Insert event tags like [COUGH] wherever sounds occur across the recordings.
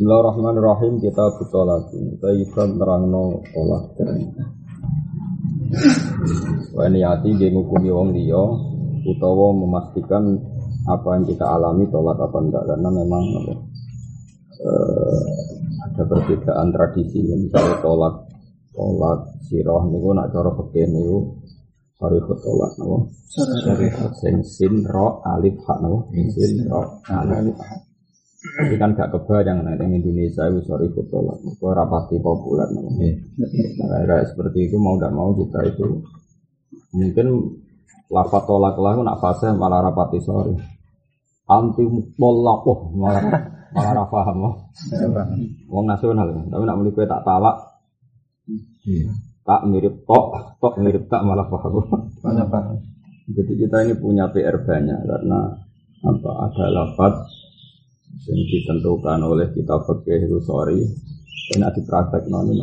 Bismillahirrahmanirrahim. Kita butuh lagi. Kita ikan terangno tolak. Wah niati dia ngukumi wong liya utawa memastikan apa yang kita alami tolak apa enggak. Karena memang apa, eh, ada perbedaan tradisi. Misalnya tolak tolak siroh niku nak cara fikih niku sorry tolak napa sorry sin sin ro alif ha napa sin ro alif ha tapi kan gak kebayang nah yang Indonesia itu sorry tolak. Itu rapati populer napa nah, kayak seperti itu mau tidak mau kita itu. Mungkin lafat tolak lah nak fase malah rapati sorry. Anti tolak oh malah malah ra paham oh. wong nasional tapi nak muni tak talak. Tak mirip tok tok mirip tak malah paham? jadi kita ini punya PR banyak karena apa ada lafat yang ditentukan oleh kita fikih itu sorry. Dan ada praktek non ini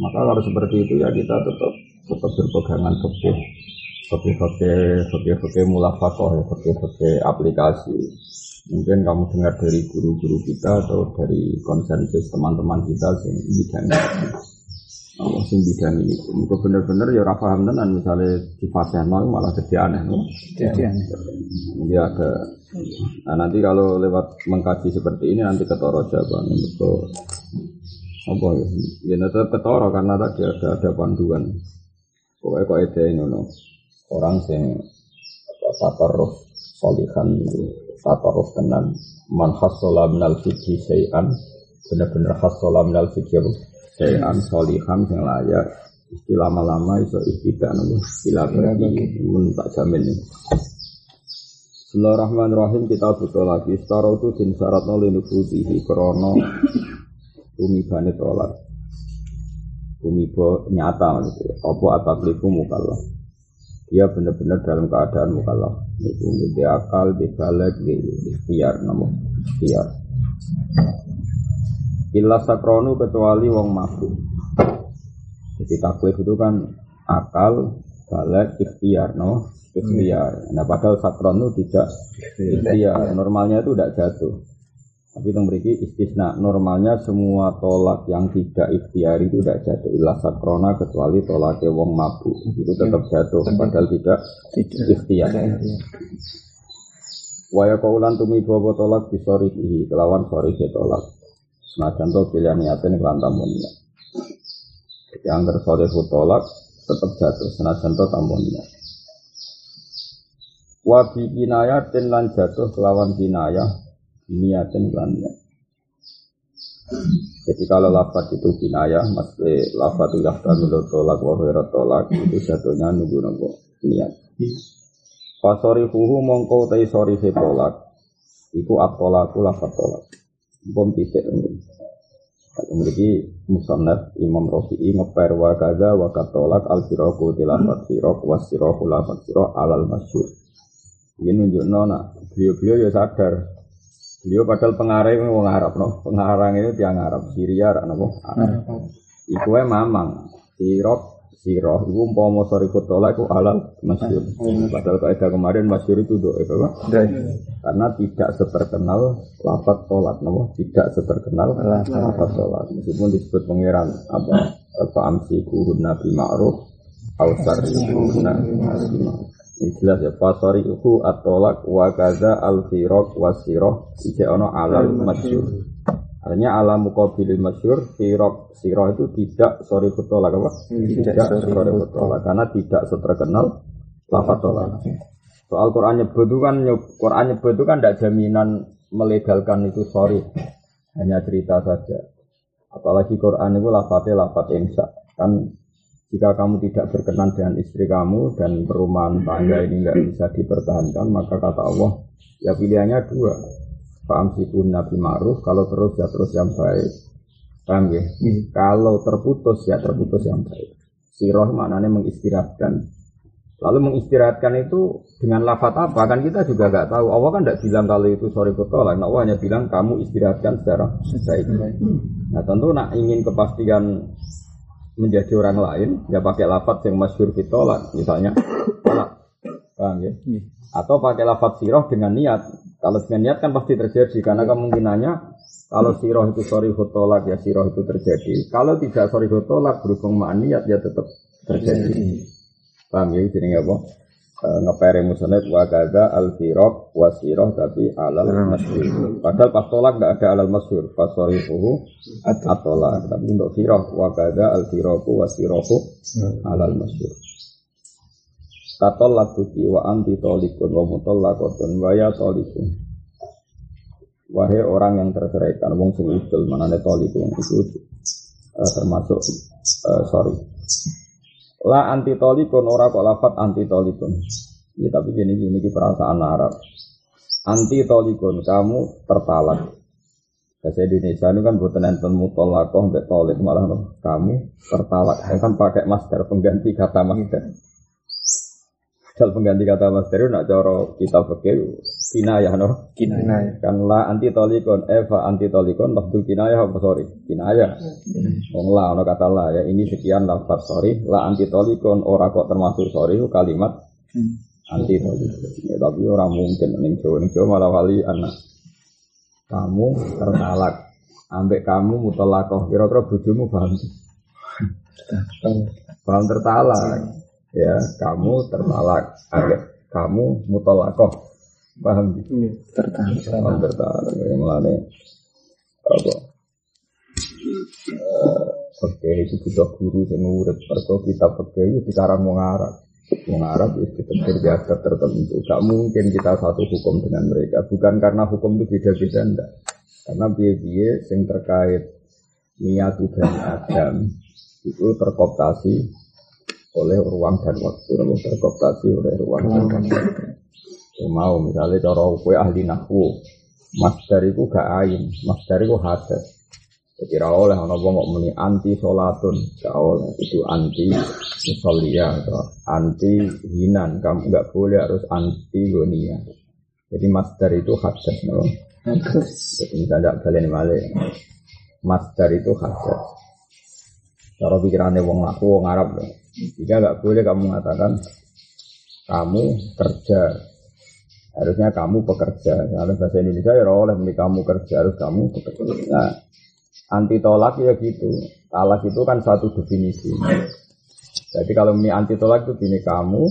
maka kalau seperti itu ya kita tetap tetap berpegangan fikih. Fikih fikih fikih fikih mulafakoh ya fikih fikih aplikasi. Mungkin kamu dengar dari guru-guru kita atau dari konsensus teman-teman kita yang bidang Allah sing bidang ini, itu bener-bener ya rafa paham tenan misalnya di fase nol malah jadi aneh, no? Jadi aneh. Dia ada. Nah nanti kalau lewat mengkaji seperti ini nanti ketoro jawaban itu apa ya? Ya tetap ketoro karena tadi ada ada panduan. Pokoknya kok ada ini, no? orang yang apa taparruf solihan itu taparruf tenan man hasola minal fikhi sayan bener-bener hasola minal fikhi Sayan solihan yang layak. Istilah lama-lama iso istidak namun istilah bagi mun tak jamin ini. Bismillahirrahmanirrahim. Kita butuh lagi. Setara itu din syarat noli nufudihi Krono Tumibane tolak Tumiba nyata maksudnya. Apa ataklifu mukallaf Dia benar-benar dalam keadaan mukallaf Itu di akal, di balik, di ikhtiar namun ikhtiar Illa sakronu kecuali wong mabuk Jadi takwif itu kan akal, balik, ikhtiar no ikhtiar. Nah padahal sakron itu tidak ikhtiar. Normalnya itu tidak jatuh. Tapi yang beriki istisna. Normalnya semua tolak yang tidak ikhtiar itu tidak jatuh. Ilah sakrona kecuali tolaknya wong mabuk. Itu tetap jatuh. Padahal tidak ikhtiar. Waya kaulan tumi bawa tolak di sorihi. Kelawan sorihi tolak. Nah contoh pilihan niatnya kelantamun niat. Jadi angker sorihu tolak tetap jatuh. Senajan to tambun niat. Wabi kinayatin lan jatuh kelawan kinayah niatin lan niat. Jadi kalau lafaz itu kinayah, maksudnya lafaz itu yahtamilu tolak wa khairat tolak itu jatuhnya nunggu nunggu niat. Pasori huhu mongko tai sori tolak, iku atolaku lafaz tolak. Bom titik ini. Kalau memiliki musannaf Imam Rafi'i ngeper wa kaza wa katolak al siroku tilafat sirok was siroku lafat sirok alal masyur. Ini nunjuk nona, beliau-beliau ya sadar. Beliau padahal pengarang mau ngarap no, pengarang itu tiang Arab, Syria, rak no, Arab. Iku mamang, sirok, siroh, iku umpama sorry kutola iku alal masyur. Padahal kaidah kemarin masyur itu doa itu? Karena tidak seterkenal lafat tolak, no, tidak seterkenal lafat tolak. Meskipun disebut pengiran apa, apa amsi kuhun nabi ma'ruf, kuhun nabi ma'ruf. Ini jelas ya fasari itu atolak wa kaza al firok wa siroh ije ono alal masyur. Artinya alam mukabilil masyur firok siroh itu tidak sorry tolak apa? Tidak sorry tolak karena tidak seterkenal lafaz tolak. Soal Quran nyebut itu kan Quran nyebut itu kan tidak jaminan melegalkan itu sorry. Hanya cerita saja. Apalagi Quran itu lafaznya lafaz insya kan jika kamu tidak berkenan dengan istri kamu dan perumahan tangga ini nggak bisa dipertahankan, maka kata Allah, ya pilihannya dua. Paham pun Nabi Ma'ruf, kalau terus ya terus yang baik. Paham ya? Hmm. Kalau terputus ya terputus yang baik. Siroh maknanya mengistirahatkan. Lalu mengistirahatkan itu dengan lafat apa? Kan kita juga nggak tahu. Allah kan tidak bilang kalau itu sorry kotolak. Nah, Allah hanya bilang kamu istirahatkan secara baik. Nah tentu nak ingin kepastian menjadi orang lain ya pakai lafat yang masyur ditolak misalnya paham ya iya. atau pakai lafat siroh dengan niat Kalau dengan niat kan pasti terjadi karena kemungkinannya kalau siroh itu sorry tolak ya siroh itu terjadi. Kalau tidak sorry tolak berhubung niat ya tetap terjadi. Paham ya jadi apa? E, ngepere musonet wa gaza al siroh tapi alal masyur. Padahal pas tolak tidak ada alal masyur. Pas sorry fuhu atolak. Tapi untuk siroh wa gaza al firoku wa sirohu alal masyur. Katol lakuti wa anti tolikun wa mutolakotun wa ya tolikun. Wahai orang yang terceraikan, wong sing mana tolikun itu uh, termasuk uh, sorry. La anti tolikun ora kok lafat anti tolikun. Ya, tapi gini gini di perasaan Arab. Anti tolikun kamu tertalak. Bahasa Indonesia itu kan buatan enten mutolakoh mbak tolik malah kamu tertalak. Saya kan pakai masker pengganti kata masker. Misal pengganti kata Mas Teru nak coro kita pakai kinayah no. Kinayah. Kan la anti tolikon, eva anti tolikon, lafdu kinayah apa sorry? Kinayah. Wong la ono kata la ya ini sekian lafaz sorry. La anti tolikon ora kok termasuk sorry kalimat anti tolikon. Ya, tapi orang mungkin ning Jawa ning Jawa malah wali anak. Kamu tertalak. Ambek kamu mutolakoh. Kira-kira bojomu paham? Paham tertalak ya kamu tertalak agak kamu mutolakoh paham tertalak paham tertalak ya melane apa Oke, itu butuh guru yang ngurut. Perko kita di sekarang mau ngarap. Mau ngarap itu biasa tertentu. Gak mungkin kita satu hukum dengan mereka. Bukan karena hukum itu beda-beda, enggak. Karena biaya-biaya yang terkait niat dan Adam itu terkoptasi oleh ruang dan waktu. Namun terkooptasi oleh ruang dan waktu. Ya, mau misalnya cara kue ahli nahwu. Mas itu gak ain mas itu hadas jadi oleh ono ngomong muni anti solatun gak oleh itu anti musolia atau anti hinan. Kamu gak boleh harus anti gonia jadi master itu hadas no? jadi misalnya kalian malah master itu hadas cara pikirannya wong aku wong Arab loh jika nggak boleh kamu mengatakan kamu kerja. Harusnya kamu pekerja. Kalau bahasa Indonesia ya oleh kamu kerja harus kamu bekerja. Nah, anti tolak ya gitu. Talak itu kan satu definisi. Jadi kalau ini anti tolak itu gini kamu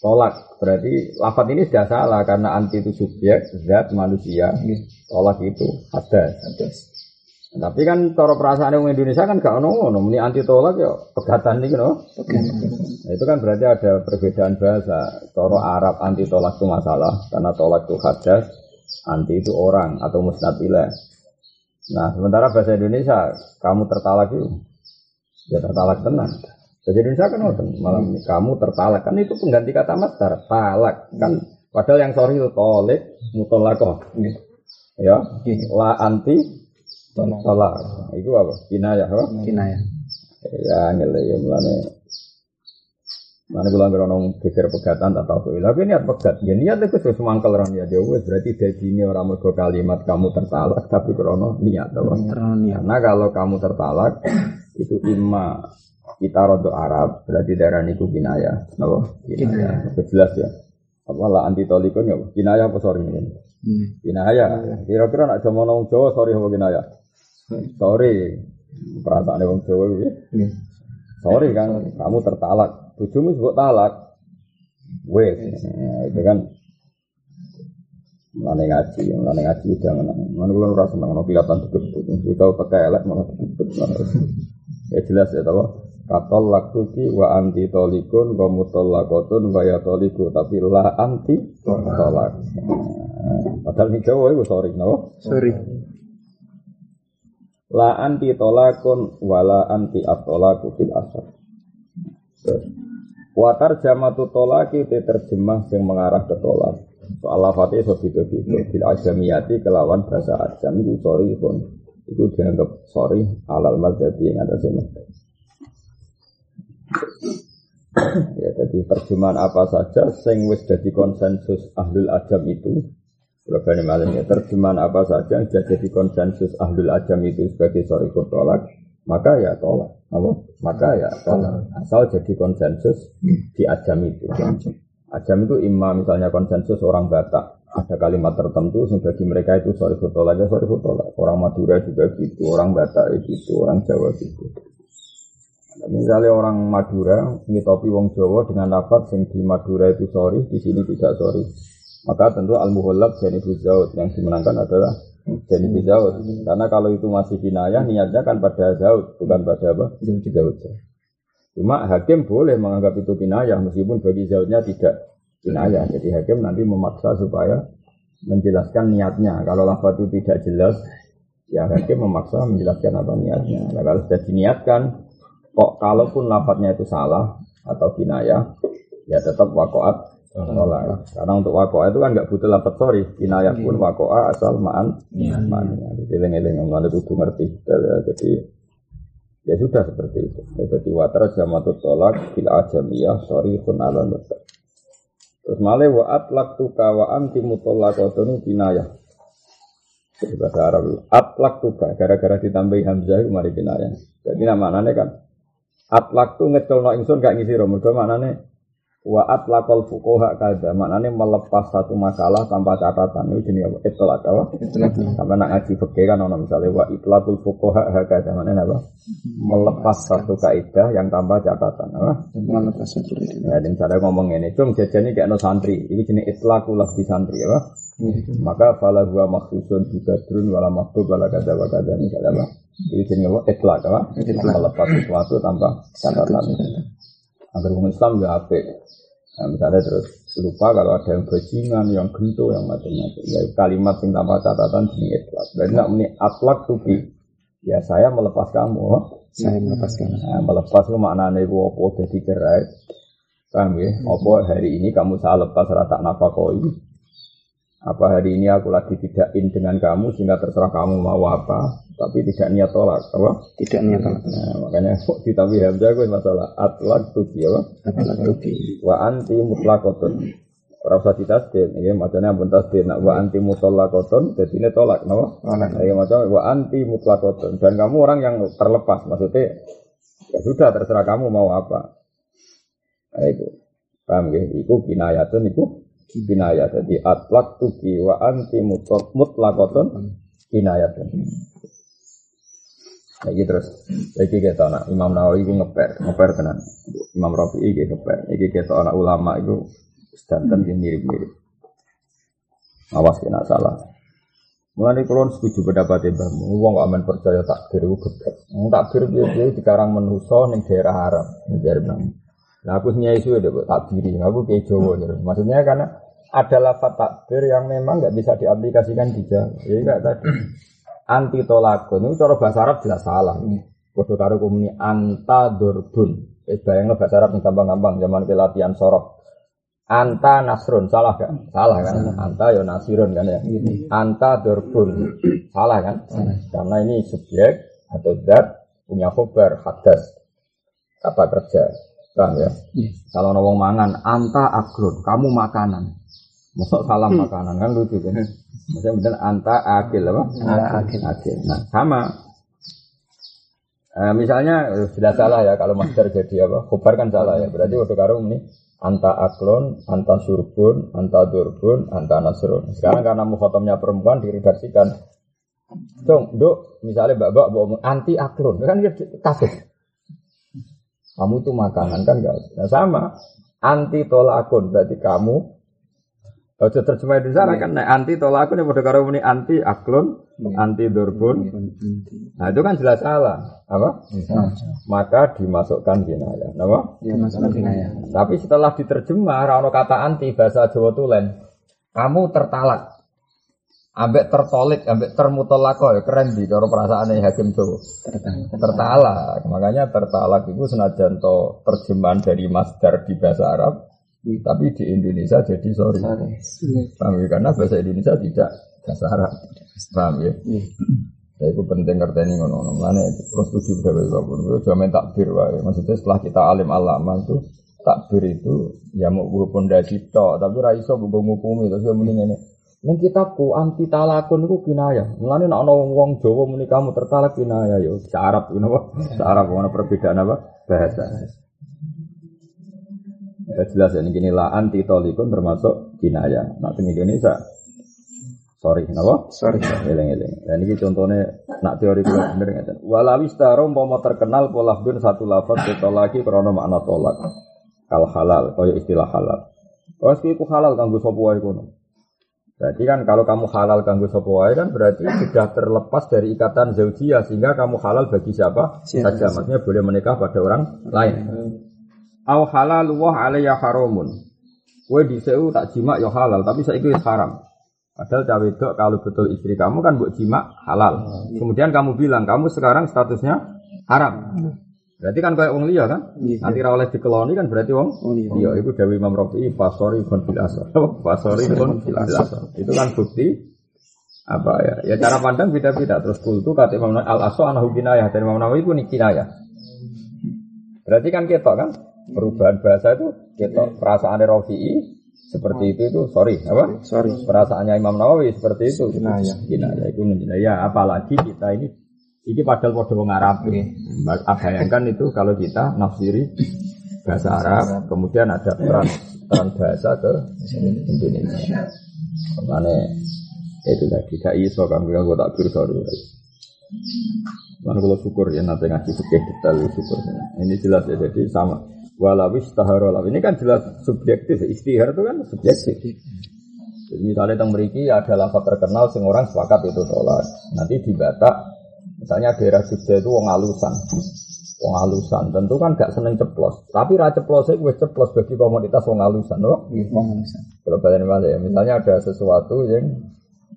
tolak berarti lafat ini sudah salah karena anti itu subjek zat manusia tolak itu ada. Tapi kan cara perasaan orang Indonesia kan gak ono ono, ini anti tolak ya pegatan nih no. Nah, itu kan berarti ada perbedaan bahasa. Cara Arab anti tolak itu masalah karena tolak itu hadas, anti itu orang atau musnadilah. Nah sementara bahasa Indonesia kamu tertalak itu ya tertalak tenang. Bahasa Indonesia kan ngoten, malam ini kamu tertalak kan itu pengganti kata masdar, talak kan. Padahal yang sorry itu tolik, mutolakoh. Ya, la anti Tolak. Itu apa? Kinayah apa? Kinayah. Ya ngele ya mulane. Mana kula ngira nong geger pegatan tak tahu. Tapi niat pegat. Ya niat itu sesuatu mangkel orang ya jauh. Berarti jadi ini orang mergo kalimat kamu tertalak tapi krono niat apa? Karena kalau kamu tertalak itu imma kita rodo Arab berarti daerah niku kinayah. Napa? Kinayah. Jelas ya. Apa lah anti tolikon ya? Kinayah apa sorry ini? Hmm. Kinayah. Kira-kira nak nong Jawa sorry apa kinayah? Sorry, perasaan wong Jawa iki. Iya. Sorry kan, kamu tertalak. Bojomu sebut talak. Wes, nah, itu kan Mulane ngaji, mulane ngaji jangan. Mulane kula ora seneng ono kelihatan deket. Kita pakai elek malah deket. Ya jelas ya tahu. Katol lakuki wa anti tolikun wa mutolakotun wa ya toliku tapi la anti tolak. Padahal ini Jawa itu sorry, no? Sorry. La anti tolakun wala anti atolaku fil asar. Watar jamatu tolaki itu terjemah yang mengarah ke tolak. Soal lafati so itu itu Fil ajamiyati kelawan bahasa ajam itu sorry pun. Itu dianggap sorry alal madzati yang ada sih ya jadi terjemahan apa saja sing wis jadi konsensus ahlul ajam itu Berbagai malam ya terjemahan apa saja yang jadi konsensus ahlul ajam itu sebagai sorry tolak, maka ya tolak. Apa? Maka ya tolak. Asal jadi konsensus di ajam itu. Ajam itu imam misalnya konsensus orang Batak ada kalimat tertentu sehingga bagi mereka itu sorry lagi sorry foto lagi orang Madura juga gitu orang Batak gitu orang Jawa gitu misalnya orang Madura ngitopi wong Jawa dengan lafaz yang di Madura itu sorry di sini tidak sorry maka tentu al muhallab jadi Zaud yang dimenangkan adalah jadi Zaud karena kalau itu masih kinayah niatnya kan pada Zaud bukan pada apa Zaud cuma hakim boleh menganggap itu kinayah meskipun bagi Zaudnya tidak kinayah. Jadi hakim nanti memaksa supaya menjelaskan niatnya. Kalau lafaz itu tidak jelas, ya hakim memaksa menjelaskan apa niatnya. Nah, kalau sudah diniatkan, kok kalaupun lafadznya itu salah atau kinayah, ya tetap wakoat tolak. Karena untuk wakoa itu kan nggak butuh lafaz sorry, kinayah pun iya. wakoa asal ma'an. Iya. Ma'an. Jadi eling-eling yang itu ngerti. Jadi ya sudah seperti itu. Jadi watar jamatut tolak bila ajamiyah sorry pun ala Terus male wa atlak tuka wa anti mutallaqatun kinayah. Jadi bahasa Arab atlak tuka gara-gara ditambahi hamzah mari kinayah. Jadi nama kan atlak tu ngecelno ingsun gak ngisi ro mergo maknane Wa atlaqal fuqaha kada, maknanya melepas satu makalah tanpa catatan. Itu jenis apa? Itlaq apa? Sampai nak ngaji fikih kan ono misalnya wa itlaqul fuqaha kada, maknanya apa? Melepas satu kaidah yang tanpa catatan, apa? Melepas satu. Ya, misalnya ngomong ini, cung jajan ini kayak no santri. Ini jenis itlaqul di santri, apa? Maka fala gua maksusun juga drun wala maktub wala kada wa kada misalnya apa? Ini jenis apa? Itlaq apa? Melepas sesuatu tanpa catatan. Agar orang Islam ya apik. Nah, misalnya terus lupa kalau ada yang bajingan, yang gento, yang macam-macam. Ya, kalimat yang tanpa catatan jenis itlak. Dan tidak meni atlak tuki. Ya saya melepas kamu. Saya melepas kamu. Nah, melepas itu maknanya itu apa jadi cerai. Paham ya? Apa hari ini kamu saya lepas rata nafakoi. Apa hari ini aku lagi tidak in dengan kamu sehingga terserah kamu mau apa, tapi tidak niat tolak, apa? Tidak niat tolak. Nah, makanya kok ditambah hamzah gue masalah atlak tuki apa? Atlak tuki. Wa anti mutlakotun. Ora usah ditasdid, ya macamnya ampun tasdid. Nak wa anti mutlakotun, jadi ini tolak, no? Tolak. Ya macam wa anti mutlakotun. Dan kamu orang yang terlepas, maksudnya ya sudah terserah kamu mau apa. Nah, itu. Paham ya? Iku kinayatun, iku kinaya jadi atlak tuki wa anti mutlak mutlakotun kinaya lagi terus. Lagi kita anak Imam Nawawi itu ngeper ngeper tenan. Imam Rafi itu ngeper. Lagi kita anak ulama itu standar yang mirip mirip awas kena salah. Mulai kulon setuju pendapat Mbah Wong gak aman percaya takbir itu geblek. Takbir dia dia sekarang menuso ning daerah Arab, ning daerah Nah aku nyai isu ya takbiri, aku kayak Jawa Maksudnya karena ada lafat takbir yang memang nggak bisa diaplikasikan di Jawa. Jadi kayak tadi [CLEARS THROAT] anti tolakun itu cara bahasa Arab jelas salah. Bodoh karo kumuni anta durbun. Eh bayangno bahasa Arab yang gampang-gampang zaman ke latihan sorok. Anta nasrun salah kan? Salah kan? Anta ya nasirun kan ya. Anta durbun salah kan? Karena ini subjek atau dat punya khobar hadas kata kerja. Kan ya? Kalau nawang mangan anta akrun, kamu makanan. Masuk salam hmm. makanan kan lucu kan. Maksudnya benar anta akil apa? Akil. akil. Nah sama. Eh, misalnya sudah salah ya kalau master jadi apa? Kubar kan salah ya. Berarti waktu karung ini anta aklon, anta surbun, anta durbun, anta nasrun. Sekarang karena mukhotomnya perempuan diredaksikan. Dong, dok, misalnya mbak mbak anti aklon, kan kasih. Kamu tuh makanan kan enggak? Nah sama, anti tolakun berarti kamu Ojo terjemah Indonesia yeah. kan anti tolak aku nih pada karo ini anti aklon, yeah. anti durbun. Nah itu kan jelas salah, apa? Maka dimasukkan kinaya, apa? Dimasukkan kinaya. Tapi setelah diterjemah, rano kata anti bahasa Jawa tulen, kamu tertalak, ambek tertolik, ambek termutolako ya keren di cara perasaan hakim Jawa. Tertalak. tertalak. Makanya tertalak itu senajan to terjemahan dari masdar di bahasa Arab tapi di Indonesia jadi sorry. Paham ya? Karena bahasa Indonesia tidak bahasa Arab. Paham ya? Ya itu penting ngerti ngono-ngono. Mana terus tujuh berapa pun. Itu cuma takbir wae. Maksudnya setelah kita alim alama itu takbir itu ya mau gue pondasi tok, tapi raiso gue ngukumi terus gue mending ini. Neng kitabku anti talakun itu kinaya. Mulane nek ana wong Jawa muni kamu tertalak kinaya yo. Arab ngono apa? Arab ngono perbedaan apa? Bahasa. Ya jelas ya ini la anti tolikun termasuk kinaya. Nah di Indonesia Sorry, napa? Sorry. Eling-eling. Dan ini contohnya nak teori kula bener ngeten. Walawi staro umpama terkenal pola bin satu lafaz lagi krana makna tolak. Kal halal, kaya istilah halal. Wes iku halal kanggo sapa wae kono. Berarti kan kalau kamu halal sapa wae kan berarti sudah terlepas dari ikatan zaujiyah sehingga kamu halal bagi siapa Siapa saja. Maksudnya boleh menikah pada orang lain. Au halal wa alayya haramun. Kowe dhisik tak jima ya halal, tapi saiki wis haram. Padahal cawe wedok kalau betul istri kamu kan buat jima halal. Kemudian kamu bilang kamu sekarang statusnya haram. Berarti kan kayak wong liya kan? Iya. Nanti ra oleh dikeloni kan berarti wong Oh iya. Itu Dewi Imam Rafi'i fasori kon bil asar. Fasori kon bil asar. Itu kan bukti apa ya? Ya cara pandang beda-beda. Terus kultu kata Imam al aso anahu kinayah dan Imam Nawawi itu kinayah. Berarti kan ketok kan? Perubahan bahasa itu ketok. Perasaan Rafi'i seperti itu itu sorry apa? Sorry. Perasaannya Imam Nawawi seperti itu. Kinayah. Kinayah itu ya apalagi kita ini ini padahal pada wong Arab. Bayangkan itu kalau kita nafsiri bahasa Arab, kemudian ada peran peran bahasa ke Indonesia. Makanya itu tadi gak iso kan gue gue tak sorry. Mana kalau syukur ya nanti ngasih fikih detail syukur. Ini jelas ya jadi sama. Walawis taharolah ini kan jelas subjektif. Istihar itu kan subjektif. Jadi misalnya tentang meriki ada lafaz terkenal sing orang sepakat itu tolak. Nanti di Batak, misalnya daerah Jogja itu wong alusan. Wong alusan tentu kan gak seneng ceplos. Tapi ra ceplos itu wis ceplos bagi komunitas wong alusan, loh. Kalau balik balik ya, misalnya ada sesuatu yang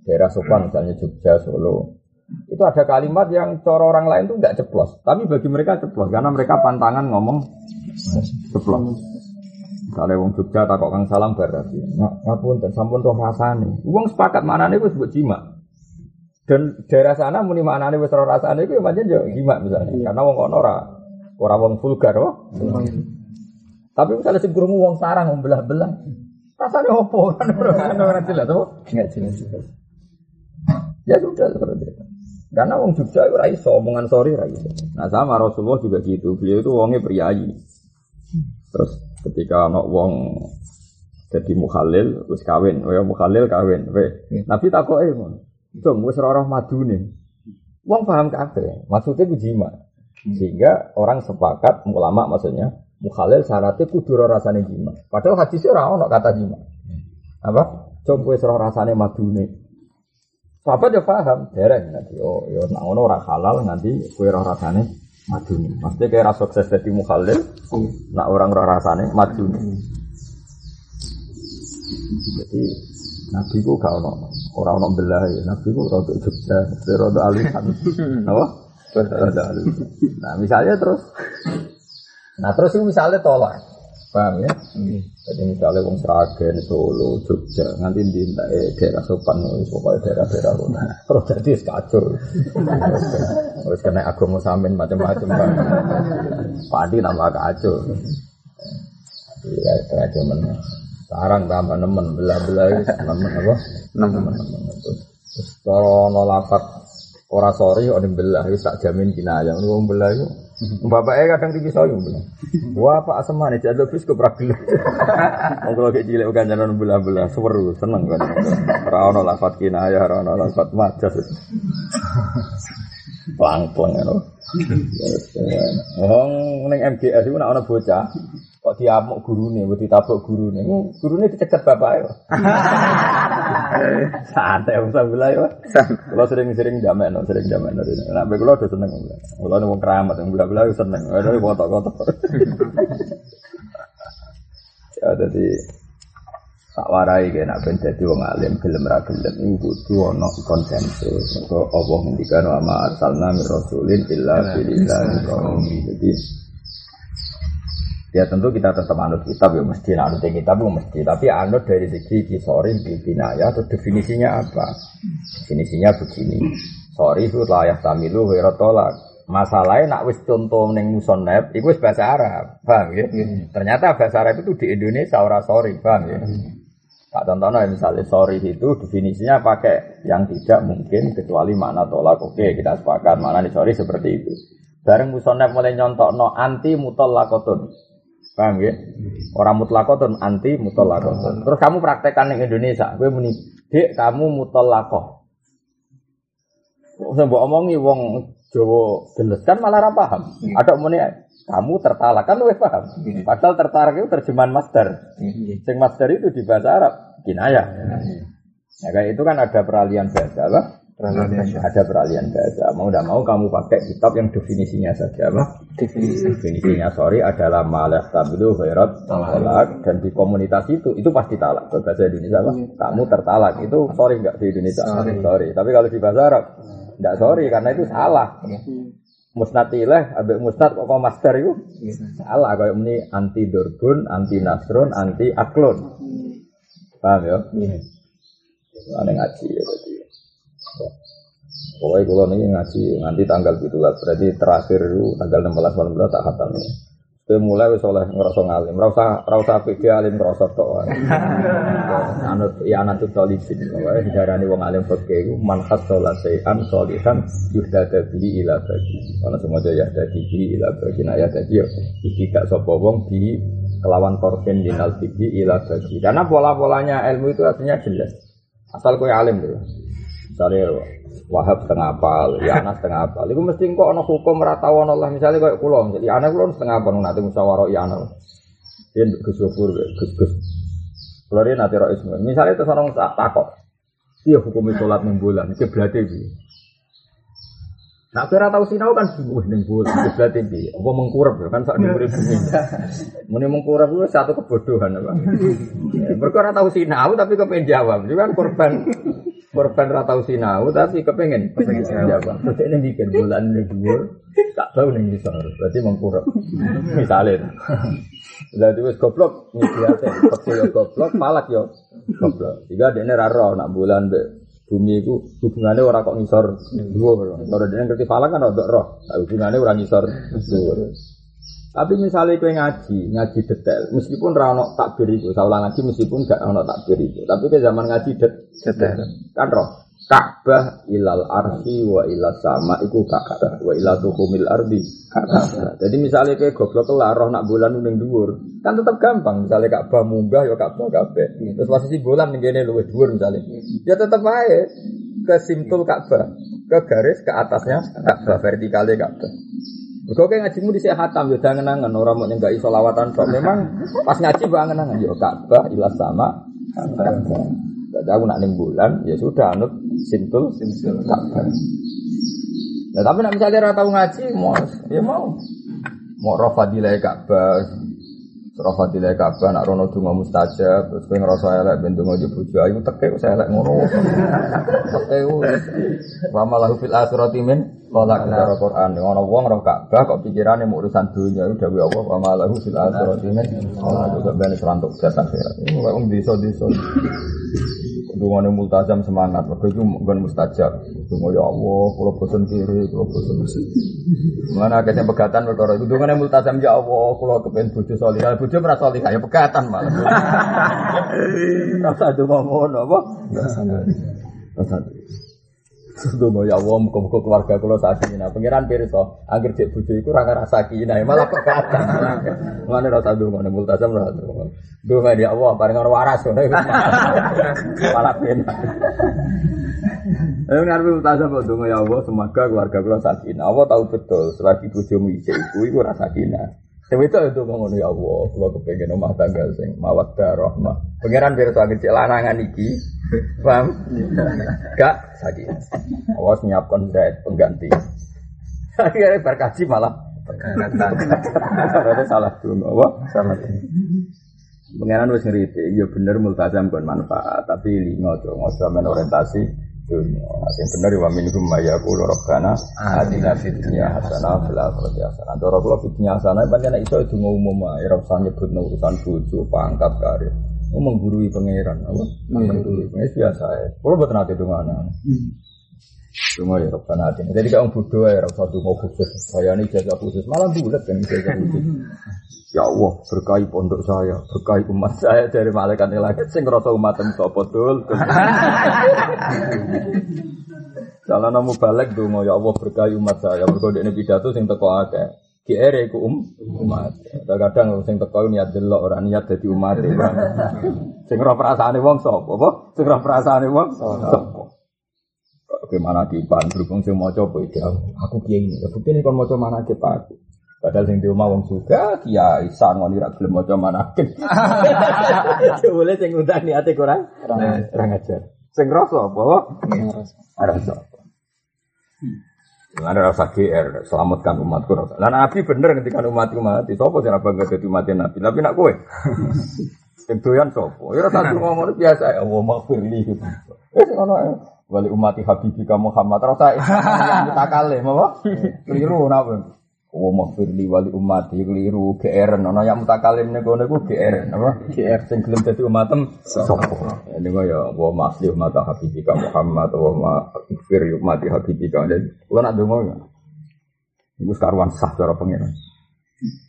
daerah sopan, misalnya Jogja, Solo. Itu ada kalimat yang coro orang lain tuh nggak ceplos, tapi bagi mereka ceplos karena mereka pantangan ngomong ceplos. Misalnya wong Jogja takok Kang Salam berarti. Nggak ngapun dan sampun roh rasane. Wong sepakat manane wis mbok jima. Dan daerah sana muni manane wis roh rasane iku ya pancen yo jima misalnya. Karena wong kono ora ora wong vulgar oh. Tapi misalnya sing krungu wong sarang wong belah-belah. Rasane opo? [LAUGHS] Kan ora jelas oh. Enggak jelas. Ya sudah seperti itu. Karena wong Jogja itu rai omongan sorry rai. Nah sama Rasulullah juga gitu. Beliau itu wongnya priayi. Terus ketika anak wong jadi mukhalil wis kawin, ya mukhalil kawin. We. Nabi takoke ngono. Dong wis roh madune. Wong paham kabeh. Maksudnya ku jima. Sehingga orang sepakat ulama maksudnya mukhalil syaratnya kudu rasane jima. Padahal hadisnya ora ono kata jima. Apa? Coba wis roh rasane madune. Sahabat ya paham, dereng nanti. Oh, ya nak ngono ora halal nanti kue roh rasane maduni. Maksudnya kayak ras sukses jadi mukhalil, nak orang roh rasane maduni. Jadi Nabi ku gak ono orang ono belah ya. Nabi ku rada Jogja, rada alisan. [LAUGHS] Apa? Rada alisan. Nah misalnya terus, nah terus itu misalnya tolak, paham ya? Jadi misalnya wong Sragen, Solo, Jogja, nanti di eh, daerah sopan, pokoknya daerah-daerah kono. Terus jadi wis kacau. Terus kena agama samin macam-macam. Padi tambah kacau. Iya, kacau mana. Sekarang tambah nemen, belah-belah [LAUGHS] nemen apa? Nemen, nemen. Terus kalau nolafat ora sorry, orang belah, itu tak jamin kina aja. Orang belah itu Bapaknya kadang tinggi saya bilang, wah pak asem mana jadi lebih ke pragil. Mau kalau kayak cilik bukan jalan belah-belah, seru, seneng kan. Rano lafat kina ya, rano lafat majas. [LAUGHS] Pelang-pelang ya, [LAUGHS] Oh, neng MGS itu nak ana bocah, kok diamuk gurune, mbok ditabuk gurune. Hmm, Gurune dicegat bapake. kok. [LAUGHS] Santai usah belah ya. Kalau sering-sering jamek, no, sering jamek. no. Nah, bae kula udah seneng. Nih wong keramat, yang itu seneng. Ada kotok-kotok. Ya, jadi tak warai kayak nak ben dadi wong alim gelem ra gelem iku kudu ana konsensus. Maka Allah ngendikan wa ma arsalna mir rasulin illa bilisani qaumi. Jadi ya tentu kita tetap anut kitab ya mesti anut kitab ya mesti. Tapi anut dari segi kisorin ya atau definisinya apa? Definisinya begini. Sorry itu layak tamilu tolak. Masalahnya nak wis contoh neng musonep itu wis bahasa Arab. Paham ya? Ternyata bahasa Arab itu di Indonesia ora sorry paham ya? Tak contohnya misalnya sorry itu definisinya pakai yang tidak mungkin kecuali makna tolak. Oke kita sepakat makna nih sorry seperti itu. Bareng musonef mulai nyontok no anti mutol lakotun. Paham ya? Orang mutlakotun anti mutolakotun. Terus kamu praktekkan di Indonesia, gue muni, kamu mutolakoh. Saya mbok omongi wong Jawa geles kan malah ra paham. Ada muni kamu tertalak kan wis paham. Padahal tertarik itu terjemahan master. Sing master itu di bahasa Arab kinayah. Ya kayak itu kan ada peralihan bahasa apa? Ada peralihan bahasa. Mau tidak mau kamu pakai kitab yang definisinya saja apa? Definisinya sorry adalah malah tabilu khairat talak dan di komunitas itu itu pasti talak. Kalau bahasa Indonesia apa? Kamu tertalak itu sorry nggak di Indonesia? Sorry. Tapi kalau di bahasa Arab nggak sorry karena itu salah. Musnad ilah, abek musnad kok master itu salah kayak ini anti durbun, anti nasrun, anti aklon. Paham ya? Ada ngaji ya. Pokoknya kalau ini ngaji nanti tanggal gitu lah. Berarti terakhir itu tanggal 16 malam tak khatam ya. Saya mulai wis oleh ngerasa ngalim, rasa rasa pede alim ngerasa tok. [LAUGHS] Anut ya anut solihin, pokoknya diarani wong alim fakih iku man hasala sayan solihan yuhdada bihi ila bagi. Ana semua ya dadi bihi ila bagi nah ya dadi yo iki gak sapa wong di kelawan torfin dinal bihi ila bagi. Karena pola-polanya ilmu itu artinya jelas. Asal kowe alim lho. Misalnya Wahab setengah apal, ya anak setengah apal. Itu mesti kok ono hukum ratawan Allah misalnya kayak kulo, jadi anak kulo setengah apal nanti musyawarah ya anak. Dia gus gufur, gus gus. Kulo dia nanti roh ismu. Misalnya itu seorang tak takok, iya hukum sholat enam bulan, itu berarti bi. Nah, tahu sinau kan wah ning bulan, itu berarti bi. Apa mengkurap kan saat murid bumi. Muni mengkurap itu satu kebodohan apa? Mereka ora tahu sinau tapi kepengen jawab. Itu kan korban korban ra tau sinau tapi kepengen kepengen jawab. Terus ini bikin bulan ini dhuwur, tak tahu ning ngisor. Berarti mengkurap. Misalnya. Lah wis goblok nyediate, kepul yo goblok, palak yo goblok. Jika dene ra roh nak bulan be bumi itu hubungannya orang kok ngisor dhuwur. Kalau dene ngerti falak kan ora roh. Nah, hubungannya orang ngisor dhuwur. Tapi misalnya kue ngaji, ngaji detail, meskipun rano takbir itu, saya ngaji meskipun gak rano takbir itu, tapi ke zaman ngaji det detail, kan roh. Ka'bah ilal arsi wa ilal sama iku Ka'bah wa ilal tuhumil ardi Ka'bah. Jadi misalnya kayak goblok lah roh nak bulan ning dhuwur, kan tetap gampang. Misalnya Ka'bah munggah ya Ka'bah kabeh. Terus posisi bulan ning kene luwih dhuwur misalnya. Ya tetap aja ke simtul Ka'bah, ke garis ke atasnya Ka'bah vertikalnya Ka'bah. Kau kayak ngajimu di hatam ya jangan angan orang mau nyenggak solawatan kok. Memang pas ngaji banget angan yo Ka'bah ilas sama. Jadi aku nak ning bulan ya sudah anut sintul sintul Ka'bah. Nah, tapi nak misalnya rata tahu ngaji mau ya mau mau rofadilai Ka'bah Rafatilah Ka'bah nak rono donga mustajab terus kowe ngrasa elek ben yo bojo ayu teke saya elek ngono. Teke wa malahu fil akhirati qala karo Quran ngono wong roh Ka'bah kok pikirane mau urusan dunia itu dawuh Allah wa malahu fil akhirati min qala kok ben serantuk jasa akhirat. Ini wong desa-desa. Dungane multazam semangat, mergo iku nggon mustajab. Dungo ya Allah, kula bosen kiri, kula bosen mesti. Mana akeh pegatan perkara iku dungane multazam ya Allah, kula kepen bojo salihah. Bojo ora salihah ya pegatan malah. [LAUGHS] Rasa donga ngono apa? Rasa Dungo ya Allah, muka-muka keluarga kula sakinah. Pangeran pirsa, anggere cek bojo iku ora ngrasa sakinah, malah pegatan. [LAUGHS] Mane rasa donga multazam ora donga. Donga ya Allah, bareng ora waras ngono. Malah penak. Eh ngarepe multazam kok donga ya Allah, semoga keluarga kula sakinah. Allah tahu betul, selagi bojomu isih iku iku ora sakinah. Sing itu ngono ya Allah, kula kepengen omah tangga sing mawaddah rahmah. Pangeran pirsa cek lanangan iki. Paham? Gak sakit. Awas nyiapkan diet pengganti. Akhirnya berkaji malah Ternyata salah dulu, apa? Salah. Pengenan wis ngerti, ya bener multazam kon manfaat, tapi lingo ngojo men orientasi dunia. Sing bener wa minhum mayaqulu rabbana atina fid dunya hasanah fil akhirati hasanah. Dora kula fid dunya hasanah pancen iso itu umum ae ora usah nyebut urusan bojo, pangkat karir. Oh, menggurui pangeran, apa? Menggurui, ini biasa ya. Kalau buat nanti itu mana? Cuma ya Rabbana hati. Jadi kalau bodoh ya Rabbana mau khusus. Saya ini jaga khusus, malah bulat kan jaga khusus. Ya Allah, berkahi pondok saya, berkahi umat saya dari malaikat langit. Sing rasa umat sapa dul. Kalau namu balik dungo ya Allah berkahi umat saya. Berkode ini pidato sing teko akeh. GR iku um umat. Kadang-kadang sing teko niat delok ora niat dadi umat. Sing ora perasaane wong sapa? Apa? Sing ora perasaane wong sapa? Bagaimana di pan berhubung sing maca apa itu aku kiai ini. Bukti ini kon maca mana ke Pak. Padahal sing di omah wong juga kiai sangon ora gelem maca manakib. [LAUGHS] Boleh sing ngundang niate kurang kurang ajar. Sing rasa apa? Rasa. Ada rasa GR, selamatkan umatku rasa. Lah Nabi bener ketika umatku mati, sopo sing bangga dadi mati Nabi. Tapi nak kowe. [LAUGHS] Sing doyan sopo? Ya rasa [LAUGHS] ngomong biasa ya, Allah maghfirli gitu. Eh. Wali umati habibika Muhammad rasa [LAUGHS] yang mutakalim apa? Keliru napa? Wa maghfirli wali umati keliru GR ono yang mutakalim nego nego GR apa? GR sing gelem dadi umatem sapa? Ini kok ya wa masli umat habibika Muhammad wa ma maghfir umati habibika. Jadi kula nak donga ya. Iku karuan sah cara pengiran.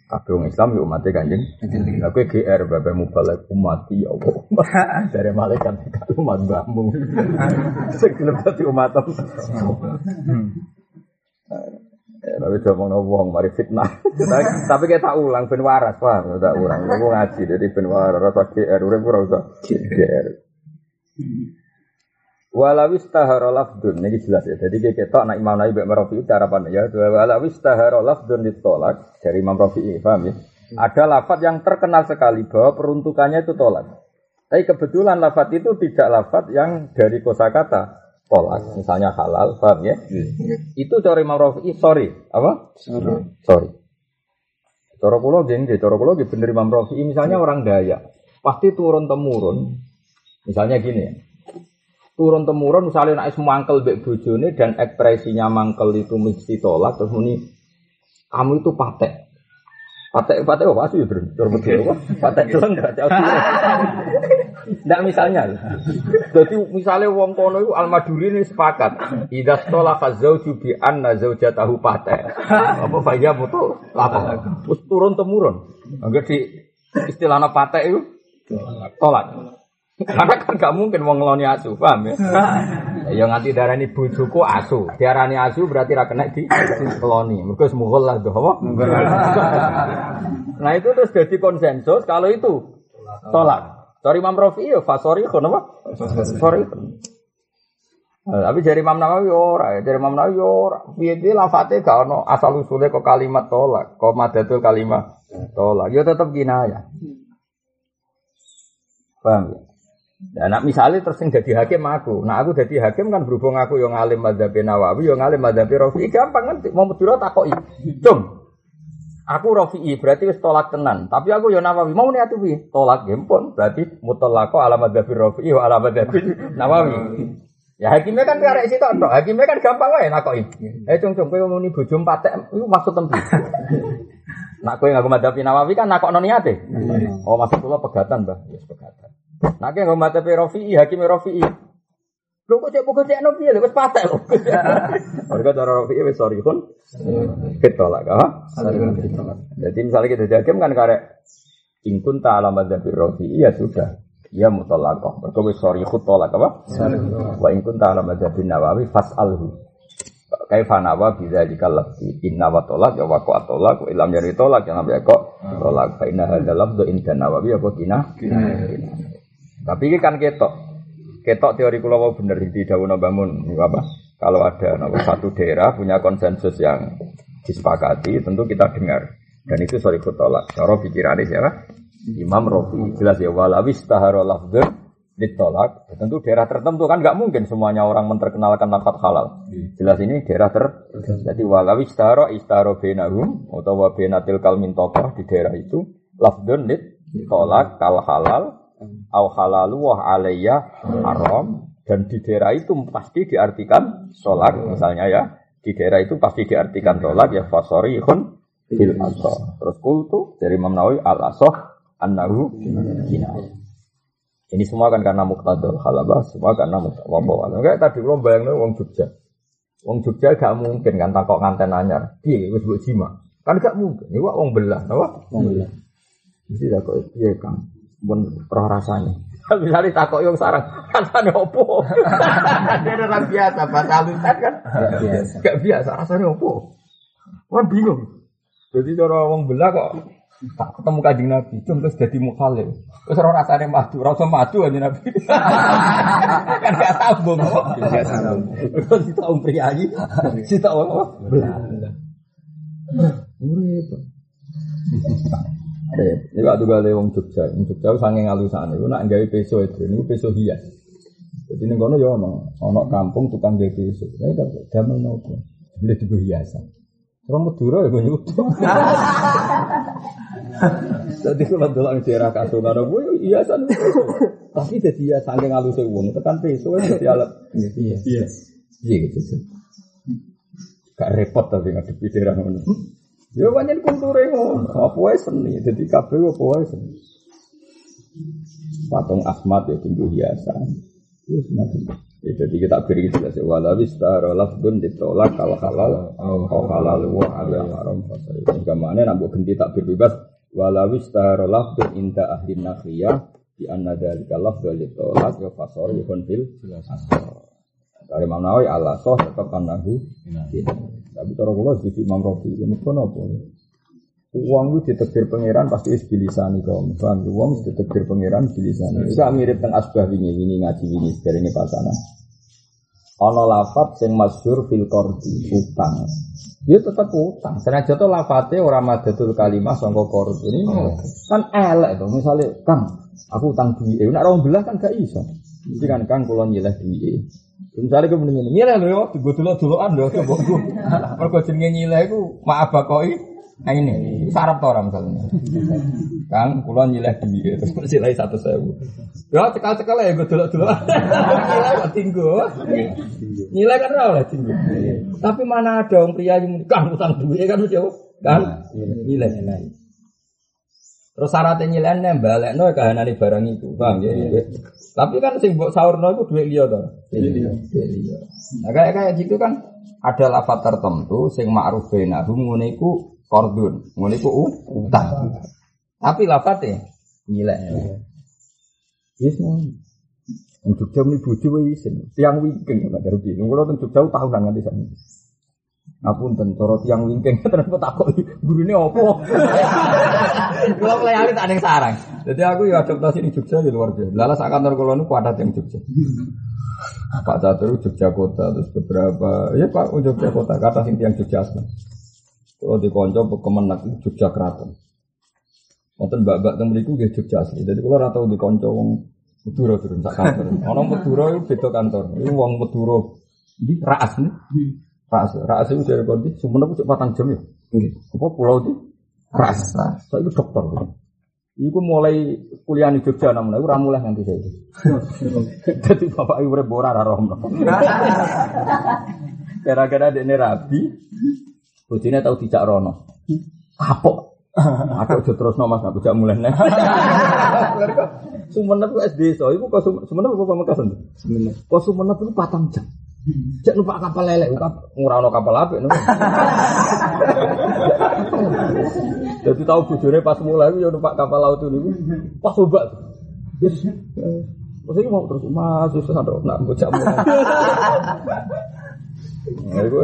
Kabeh wong Islam yo umate Kanjeng. Lah kowe GR bapak mubalek umati ya Allah. [LAUGHS] Dari malaikat ke umat mbahmu. [LAUGHS] Sing gelem dadi umatem. Ya, tapi udah mau wong mari fitnah. tapi, kita ulang ben waras, paham? Tak ulang. Aku ngaji jadi ben waras rasa GR urip ora usah GR. Walawis tahara lafdun ini jelas ya. Jadi kita ketok anak Imam Nawawi Rafi itu harapan ya. Walawis tahara lafdun ditolak dari Imam Rafi paham ya? Ada lafat yang terkenal sekali bahwa peruntukannya itu tolak. Tapi kebetulan lafat itu tidak lafat yang dari kosakata tolak, misalnya halal, paham ya? Itu cara Imam Rafi, sorry, apa? Sorry. Sorry. Cara kula geng, cara kula nggih bener Imam Rafi, misalnya orang Dayak, pasti turun temurun. Misalnya gini ya. Turun temurun misalnya nek mangkel mbek bojone dan ekspresinya mangkel itu mesti tolak terus muni kamu itu patek. Patek patek apa sih bro? Betul apa? Patek doang enggak jauh. Ndak misalnya. Jadi misalnya wong kono itu Al-Maduri ini sepakat. Idza stola fazauju bi anna zaujatahu patek. Apa faya betul? Apa? Terus turun temurun. Enggak di istilahnya patek itu tolak. Karena kan gak mungkin wong ngeloni asu, paham ya? [LAUGHS] Ya nganti darani bojoku asu. Diarani asu berarti ra kena di keloni. Mergo semughul lah apa? [LAUGHS] Nah itu terus jadi konsensus kalau itu tolak. Sorry Imam Rafi ya fasori kon apa? Sorry. Nah, tapi dari Imam Nawawi ora, dari Imam Nawawi ora. Piye-piye lafate gak ono asal usule kok kalimat tolak, kok madatul kalimat tolak. Ya tetep kinayah. Paham ya? Nah, nak misalnya terus yang jadi hakim aku, nah aku jadi hakim kan berhubung aku yang ngalim madhab Nawawi, yang ngalim madhab Rafi'i, gampang kan, mau Madura takoi, cung, aku Rafi'i berarti wis tolak tenan, tapi aku yang Nawawi, mau nih atuh tolak gempon, berarti mutalako ala madhab Rafi'i, wa ala madhab [LAUGHS] Nawawi. Ya hakimnya kan karek situ tok, hakimnya kan gampang wae nakoi. Eh cung cung, kowe muni bojo patek, itu maksud tempi. Nak kowe ngaku madhab Nawawi kan nakok niate. Oh maksud kula pegatan, Mbah. Ya pegatan. Kayak nggak mata Rafi'i, hakim Rafi'i. Lu kok cek pokok cek nopi ya, wes patah lo. [LAUGHS] Mereka cara Rafi'i wes sorry pun kita lah, kah? Jadi misalnya kita jadi hakim kan karek ingkun tak alamat dari Rafi'i ya sudah. Ya mutolakoh. Mereka wes sorry khut tolak apa? Wa ingkun tak alamat dari Nawawi fas'alhu. Kaifa nawa bisa jika lebih inna wa tolak ya wako atolak wa ilam yari tolak yang nabi kok tolak fa inna hadza lafdhu inda nawawi apa kina tapi ini kan ketok. Ketok teori kula mau bener di dawuh bangun apa? Kalau ada nomor satu daerah punya konsensus yang disepakati, tentu kita dengar. Dan itu sorry kutolak. Cara pikirannya siapa? Imam Rofi. Jelas ya walawis taharo ditolak. Tentu daerah tertentu kan nggak mungkin semuanya orang menterkenalkan lafadz halal. Jelas ini daerah ter. Jadi walawis taharo istaro benahum atau benatil kalmin tokoh di daerah itu lafdzun ditolak kal halal au halalu wa alayya haram. Dan di daerah itu pasti diartikan sholat misalnya ya. Di daerah itu pasti diartikan sholat ya fasori hun fil asoh terus kultu dari Imam Nawawi al asoh annahu kinayah ini semua kan karena muktadul halabah semua karena muktadul kayak tadi belum bayang wong Jogja. Wong Jogja gak mungkin kan takok nganten anyar. Piye wis mbok jima? Kan gak mungkin. Ini wong belah napa? Wong belah. Mesti takok piye Kang pun roh rasanya. [LAUGHS] Misalnya takok yang sarang, [LAUGHS] rasanya opo? [LAUGHS] Dia orang biasa, bahasa halusan kan? Gak biasa, rasanya opo? Kan bingung. Jadi cara wong belah kok tak ketemu kanjeng Nabi, cum terus jadi mukhalif. Terus ora rasane madu, ora usah madu kanjeng Nabi. kan gak sambung kok. Gak sambung. Terus kita om priayi, kita om? Belah. Urip. Eh, ini waktu gale wong Jogja, wong Jogja saking alusane, iku nak gawe peso itu, niku peso hias. Jadi ning kono ya ono, ono kampung tukang gawe peso. Ya tak damel nopo. Boleh digo hiasan. Orang Madura ya gue nyutup. Jadi kalau dalam daerah Kasungan, gue hiasan. Tapi jadi ya saking halusnya uang, tekan peso jadi alat. Iya, iya, iya gitu. Gak repot tapi ngadepi daerah mana. Ya banyak kulture ngono. Apa wae seni. Dadi kabeh apa wae seni. Patung asmat ya tinggu hiasan. Terus macam Ya, jadi kita beri jelas ya wala wistara lafdun ditolak kalau halal kalau halal wa ala haram fasai. Gamane nambah ganti tak bebas wala wistara lafdun inda ahli nakhiyah di anna dzalika lafdun ditolak ya fasor ya konfil dari mana wae ala soh tetap kanahu tapi cara kula sisi Imam Rafi ya mesti apa Uang itu ditekdir pangeran pasti is bilisani kaum. Bang, uang itu ditekdir pangeran bilisani. Bisa mirip teng asbah ini, ini ngaji ini dari ini pasana. Ono lafat sing masyhur fil qardi utang. Dia tetap utang. Senajan to lafate ora madatul kalimah sangka qardi. Ini kan elek itu. Misalnya, Kang, aku utang duit. Nek ora belah kan gak iso. Mesti kan Kang kula nyileh duit. Misalnya gue mendingin nyileh lho, gue dulu duluan lho, coba gue. [LAUGHS] Mergo jenenge nyileh iku maaf bakoi. Nah ini, sarap to orang misalnya. Kang, kulon nyileh duit, terus nyileh satu sewu. Ya cekal-cekal ya gue dulu-dulu. Nyileh [LAUGHS] kok tinggu. Nyileh kan oleh tinggu. Tapi mana ada orang pria yang kang utang duit kan jauh. Kan nyileh nyileh. Terus syaratnya nyilehnya balik no kahanane barang itu, bang ya. Tapi kan sing mbok saurno itu duit liya to. Duit liya. Nah kayak kayak gitu kan ada lafat tertentu sing ma'ruf bainahum ngene iku kordun, ngono iku utang. Tapi lafate nyilek. Yes, untuk jam ini bojo wae isin. Tiang wingking nek dari Kulo teng Jogja tahunan nganti sakniki. Ngapunten cara tiang wingking [LAUGHS] terus takok gurune opo. [LAUGHS] Kulo klayali tak ning sarang. Jadi aku ya adaptasi di Jogja ya luar biasa. Lala sak kantor kulo niku padat yang Jogja. [LAUGHS] Pak Catur Jogja kota terus beberapa ya Pak Jogja kota kata sing tiang Jogja asli. Kalau di konco kemenak Jogja keraton. Wonten mbak-mbak teng mriku nggih Jogja asli. Jadi kula ora tau di konco wong Madura turun sak kantor. Ana Madura iku beda kantor. Iku wong Madura di Raas nih. Raas, Raas itu dari kondi Sumenep cek patang jam ya. Apa pulau di Raas. So iku dokter. Iku mulai kuliah di Jogja namun iku ora mulai nganti saya. Jadi bapak ibu urip ora ora roh. Gara-gara dekne rabi, bojone tau dijak rono. Kapok. Aku aja terus no mas, aku jak mulai nih. Sumenep itu SD so, ibu kok Sumenep apa Pamekasan? Sumenep. Kok Sumenep itu patang jam. Cek numpak kapal lelek, ngurano kapal apa? Jadi tahu bujurnya pas mulai ya numpak kapal laut itu, pas obat. Terus ini mau terus mas, terus ada nak bocah mulai. Nah, itu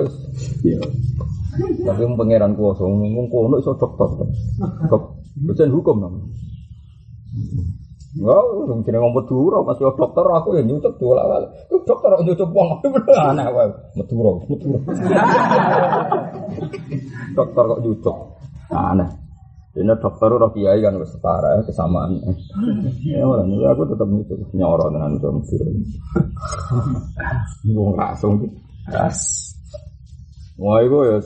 tapi pangeran kuasa ngomong kono iso dokter. Dosen hukum namanya. Wah, wong jeneng ngomong Madura, Mas yo dokter aku ya nyucuk awal. Itu dokter kok nyucuk wong [LAUGHS] aneh wae. Madura, Madura. [LAUGHS] dokter kok nyucuk. Aneh. Ini dokter udah kiai kan setara ya kesamaan. [LAUGHS] Ya ini aku tetap nyucuk nyoro dengan itu Mesir. Wong langsung ras. Wah itu ya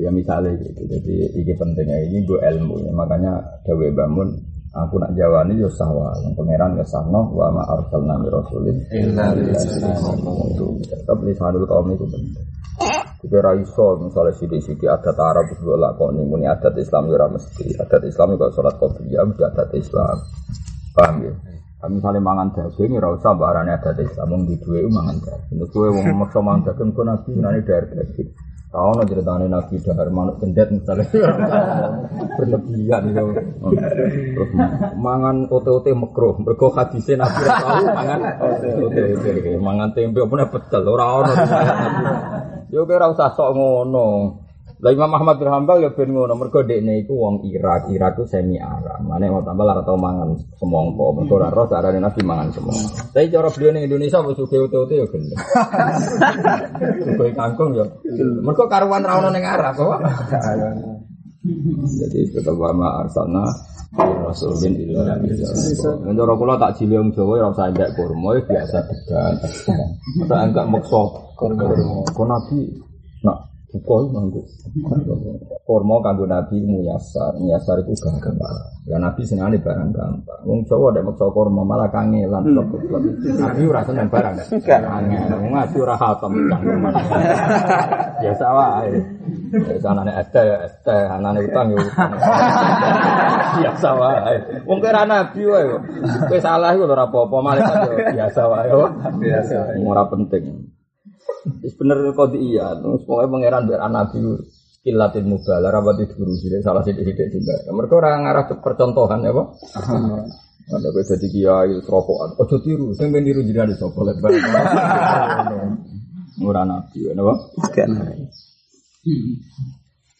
ya misalnya gitu. Jadi ini pentingnya ini gue ilmu ya. Makanya Dawe Bangun aku nak jawani yo sahwa yang pangeran ya sahno wa ma arsalna mi rasulin illa itu tetap lisanul kaum itu penting Jika raiso misalnya sidik-sidik adat Arab juga lakoni. Muni adat Islam ya mesti. Adat Islam juga sholat qobliyah adat Islam. Paham ya? Kami misalnya mangan daging, ya usah barangnya adat Islam, mau di dua mangan daging. Terus gue mau memaksa mangan daging, kok nabi nani dari daging. Tahu no ceritanya nabi dahar manuk cendet misalnya [LAUGHS] berlebihan itu. Terus mangan ote-ote makro, mergo hadisnya nabi tahu mangan ote-ote, mangan tempe nih pecel, orang orang. [LAUGHS] Yo kira usah sok ngono. Lah Imam Ahmad bin Hambal ya ben ngono, mergo dekne iku wong Irak, Irak ku semi Arab. Mane mau tambah lara tau mangan semongko, mergo ora roh carane Nabi mangan semongko. Tapi cara beliau ning Indonesia wis suge ote-ote ya gelem. [LAUGHS] Suge kangkung ya. Mergo karuan ra ono ning Arab kok. Jadi tetap wama arsalna Rasulin illa Yang cara kula tak jili wong Jawa ya ora usah enggak kurma ya biasa degan. Masa enggak maksa kurma. Kok Nabi buka manggo. Kurma kanggo Nabi muyasar, muyasar itu gampang. Ya Nabi senengane barang gampang. Wong Jawa nek maksa kurma malah kangelan. Nabi ora seneng barang. Kangen. Wong ngaji ora hatam cangkeman. Biasa wae. Biasa anane teh ya teh, anane utang ya utang. Biasa wae. Wong kira Nabi wae. Kowe salah iku ora apa-apa, malaikat yo biasa wae. Biasa. Ora penting. Wis bener kode iya, terus pokoknya pangeran biar nabi kilatin mubala rapat itu guru sih salah sidik sidik juga. Mereka orang ngarah ke percontohan ya pak. Ada gue jadi kiai teropokan. Oh tiru, saya main tiru jadi ada sopo lebar. Murah nabi, ya pak.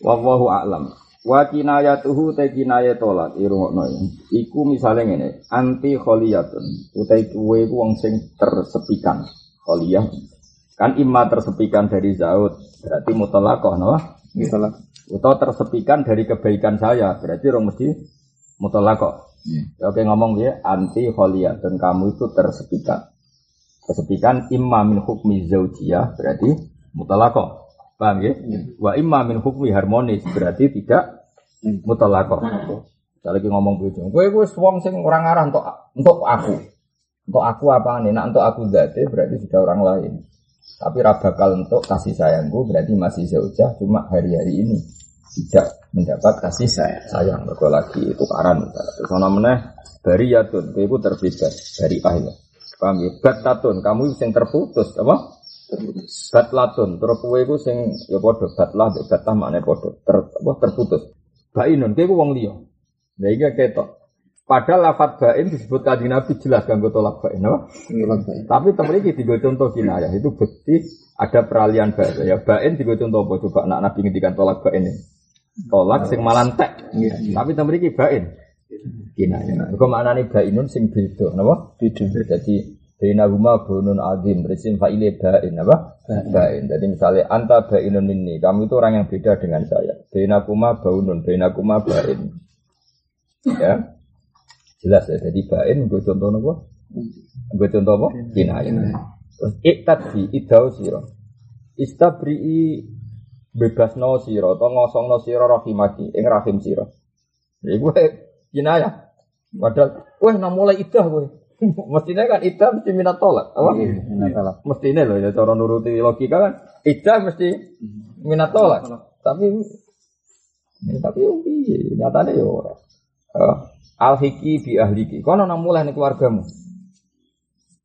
Wallahu a'lam. Wa kinayatuhu te kinaya tolak irungokno ya. Iku misalnya ngene, anti kholiyatun. Utai kuwe ku wong sing tersepikan. Kholiyah kan imma tersepikan dari zaud berarti mutalakoh no? Mutalak. Atau tersepikan dari kebaikan saya berarti orang mesti mutalakoh. Ya, Oke ngomong ya anti kholiyatun kamu itu tersepikan. Tersepikan imma min hukmi zaujiyah berarti mutalakoh. Paham ya? Wa imma min hukmi harmonis berarti tidak mutalakoh. Saya lagi ngomong begitu. Gue gue wong sing orang arah untuk untuk aku. Untuk aku apa nih? Nah untuk aku zate berarti sudah orang lain. Tapi rabakal untuk kasih sayangku berarti masih zaujah cuma hari-hari ini tidak mendapat kasih sayang. Sayang mergo lagi tukaran. Terus ana meneh bariyatun iku terbebas dari ahli. Paham ya? Batatun kamu sing terputus apa? Terputus. Batlatun terus kowe iku sing ya padha batlah batah maknane padha ter, apa terputus. Bainun kowe iku wong liya. Lah iki ketok. Padahal lafat bain disebut kaji Nabi jelas ganggu tolak bain, apa? Tapi temen iki tiga contoh kinayah itu bukti ada peralihan bahasa ya. Bain tiga contoh apa coba nak Nabi ngendikan tolak bain ini. Tolak sing malantek. Tapi temen iki bain. Kinayah. Kok maknane bainun sing beda, napa? Beda. Jadi Baina huma bunun azim Resim fa'ile bain apa? Bain Jadi misalnya Anta bainun ini Kamu itu orang yang beda dengan saya Baina kuma baunun Baina kuma bain Ya Jelas ya Jadi bain Gue contoh apa? Gue contoh apa? Kinayah Terus iktadfi idau siro Istabri'i bebas no siro Atau ngosong no siro rahimaki Ing rahim siro Jadi gue kinayah Padahal Wah nah mulai idah gue [LAUGHS] Mestinya kan idah mesti minat tolak Apa? Minat tolak. Mestinya loh ya Cara nuruti logika kan. Idah mesti minat tolak. Tapi ya, Tapi ya piye Nyatanya ya orang Eh, Al-hiki bi ahliki Kono nang mulai nih keluargamu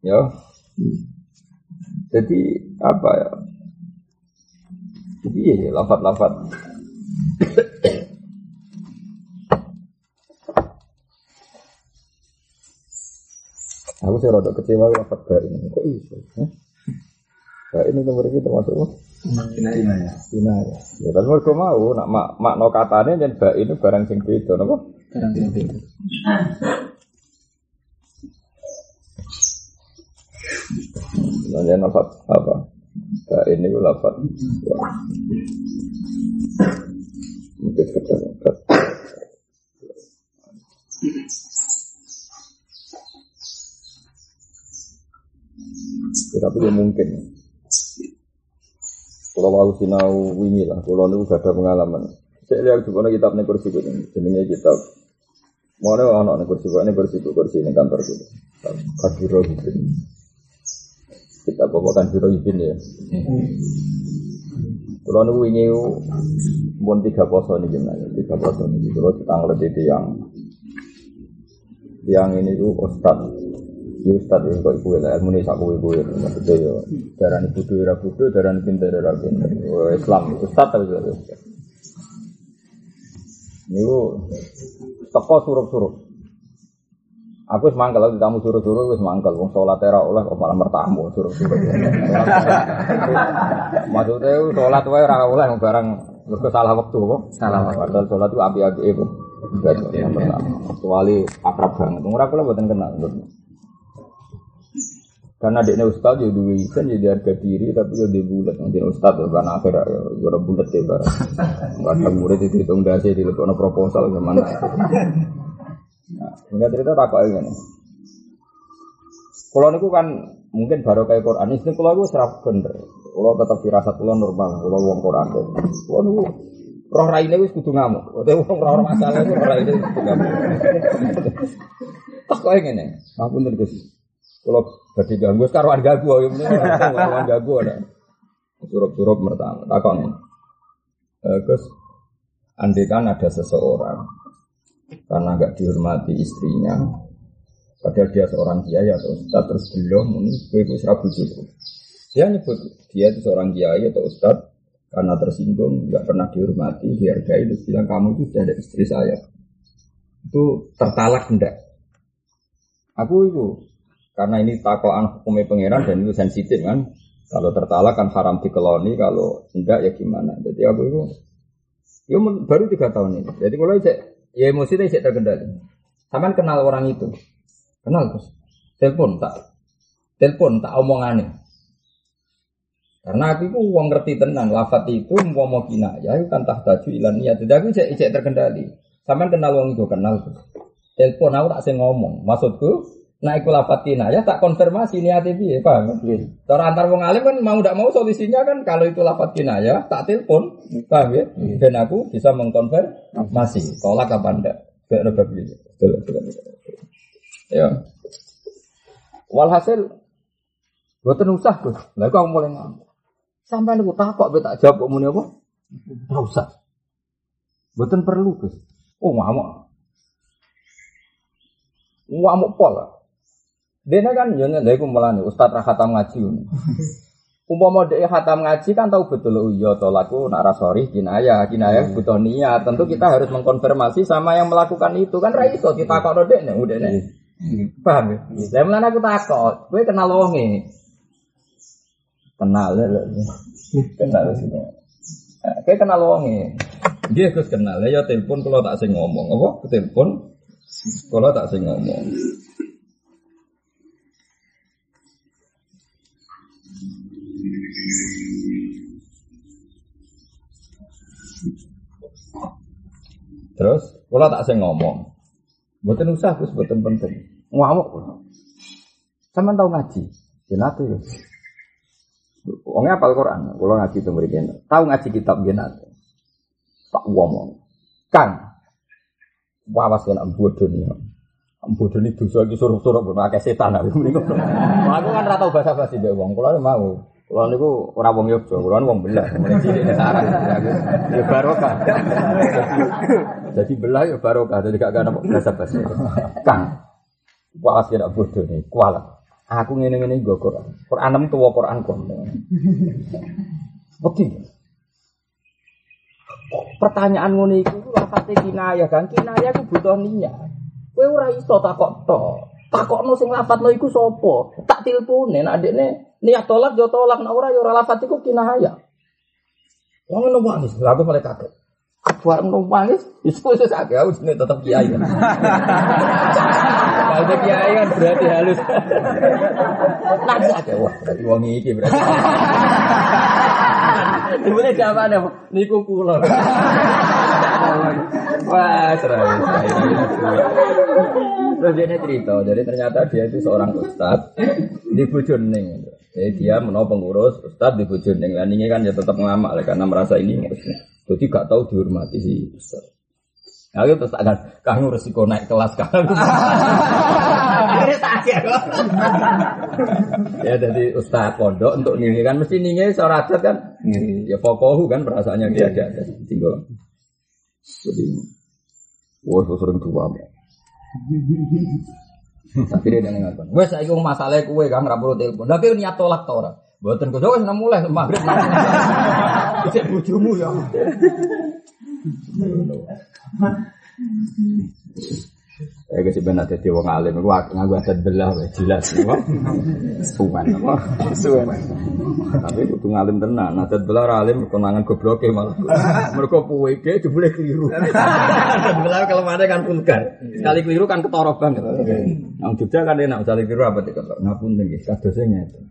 Ya Jadi apa ya Jadi ya lafat-lafat Aku sih rada kecewa lafat bain Kok iso eh? Bain itu mereka termasuk apa? Kinaya. Cina ya Ya tapi mereka mau Nak mak makna katanya Dan bain itu barang sing beda Apa? Kadang tidak beda. Namanya lafat apa? Bain itu lafat Mungkin kata Ya, tapi ya mungkin. Kalau mau sinau wingi lah, kalau nu gak ada pengalaman. Saya lihat juga kitab nih kursi gue jenenge kitab. Mau ada anak nih kursi ini kursi kursi ini kantor gitu. Kadiro gitu. Kita bawa kadiro gitu ya. Kalau nu wingi pun tiga poso nih gimana? Tiga poso nih. Kalau kita ngeliat itu yang yang ini tuh ustad Ya Ustaz ya kok ibu lah, ilmu ini saku ibu ya Maksudnya ya, darah ini budu ira budu, darah ini pinter ira pinter Wah, Islam, Ustaz tapi Ustaz Ini teko suruh-suruh Aku wis mangkel, aku tamu suruh-suruh wis mangkel Wong sholat era oleh kok malah mertamu suruh-suruh [LAUGHS] Maksudnya sholat wae ora oleh barang Mergo salah waktu kok. Salah waktu. Padahal sholat itu api-api itu. Yang pertama. Kecuali akrab banget. Ora kula mboten kenal. Karena dia ustad ya duwe izin ya dia harga diri tapi ya dia bulat nanti ustad ya karena akhir ya gue bulat ya nggak ada murid itu hitung dasi di lekono proposal gimana nah enggak cerita tak kok ini kalau niku kan mungkin baru kayak Quran. Ini kalau gue serap bener. Kalau tetap firasat kalau normal kalau uang Quran. Kalau niku roh raine wis kudu ngamuk. Tapi wong roh masalah roh raine kudu ngamuk. Tak kok ngene ngapunten Gus kalau badhe ganggu karuan ganggu ya mending karuan ganggu ada. Surup-surup pertama takon eh Gus andai kan ada seseorang karena nggak dihormati istrinya padahal dia seorang kiai atau ustaz terus belum ini gue gue serabu cukup dia nyebut dia itu seorang kiai atau ustaz karena tersinggung nggak pernah dihormati dihargai terus bilang kamu itu sudah ada istri saya. Itu tertalak enggak aku itu karena ini takoan hukumnya pangeran dan itu sensitif kan? Kalau tertalak kan haram dikeloni kalau enggak ya gimana? Jadi aku itu ya baru tiga tahun ini. Jadi kalau cek ya emosi itu cek terkendali. Saman kenal orang itu? Kenal terus telepon tak telepon tak omongannya karena aku itu uang ngerti tenan lafat itu mau mau kina. Ya itu kan taju ilan niat. Jadi aku cek cek terkendali. Saman kenal orang itu? Kenal terus telepon aku tak sing ngomong. Maksudku Nah, iku lafat kinayah tak konfirmasi niatnya piye, paham? Cara antar wong alim kan mau tidak mau solusinya kan kalau itu lafat kinayah tak telepon, paham ya? Dan aku bisa mengkonfirmasi tolak apa enggak. Gak ada betul. Ya. Walhasil Boten usah, Gus. Lah kok mulai ngamuk. Sampai niku takok be tak jawab kok muni apa? Ora usah. Boten perlu, Gus. Oh, ngamuk. Ngamuk pol. Dene kan yo ngene iku melane Ustaz ra khatam ngaji. [LAUGHS] Umpama dhek khatam ngaji kan tahu betul oh iya to laku nak rasori kinaya, kinaya butuh niat. Tentu kita harus mengkonfirmasi sama yang melakukan itu kan ra iso ditakokno nek udah nek. Paham ya? Lah mulane aku takok, kowe kenal wonge. Kenal ya. Kenal sih. Kowe kenal wonge. Dia Gus kenal ya telepon kalau tak sing ngomong apa? Telepon kalau tak sing ngomong. Terus kalau tak saya ngomong, buatan usah terus buatan penting. Ngamuk. Sama tahu ngaji, jenat ya. Wongnya apal Quran, kalau ngaji itu berikan. Tahu ngaji kitab jenat. Tak ngomong. Kang, wawas kan bodoh nih. Bodoh ini dosa iki suruh-suruh akeh setan aku kan ora tau bahasa basi mbek wong, kula mau. Kula niku ora wong Yogya, kula wong belah. [LAUGHS] Mulai cilik nek sarang aku. Ya barokah. [LAUGHS] Jadi belah ya barokah, jadi gak ana bahasa basi. Kang, wawas kan bodoh nih, kualat. Aku ngene-ngene nggo Quran. Quran nem tuwa Quran kon. Wedi. Pertanyaan ngono iku ku lafate kinayah kan kinayah ku butuh niat. Kowe ora iso takok tok. Takokno sing lafadzno iku sapa? Tak tilpune nek adekne niat tolak yo tolak nek ora yo ora lafadz iku kinayah. Wong ngono wangis, lha aku mulai kaget. Aku arep ngono wangis, wis wis akeh aku jenenge tetep kiai. [LAUGHS] Kalau kiai kan berarti halus. Nanti akeh wah, berarti wong iki berarti. [LAUGHS] Dimulai jawabannya, niku kula. [LAUGHS] Wah, serai. Terus dia cerita, jadi ternyata dia itu seorang ustad di Bojoning. Jadi dia menawa pengurus ustad di Bojoning. Dan ini kan ya tetap ngamak lah, karena merasa ini ngurusnya. Jadi gak tahu dihormati si ustad. Nah, itu terus akan kamu resiko naik kelas kan. [LAUGHS] ya jadi ustad pondok untuk nih kan mesti nih seorang adat kan. Ya pokohu kan perasaannya dia ada tinggal. Jadi, wah sering tua Tapi dia dengan ngapain? Wes saya ngomong masalah kue kan nggak perlu telepon. Tapi niat tolak tau orang. Buatan kau wes nang mulai maghrib. [LAUGHS] Bisa bujumu ya. [LAUGHS] Ya kasih benar jadi wong alim, aku ngaku adat belah, weh, jelas, apa? Suman, apa? Suman. Tapi kudu ngalim tenan, adat belah ora alim konangan gobloke malah. Mergo puwe ge jebule keliru. [LAUGHS] Adat belah kalau ada kan vulgar. Sekali keliru kan ketara banget. Nang Jogja kan enak sekali keliru apa tik ngapunten nggih, kadose ngeten.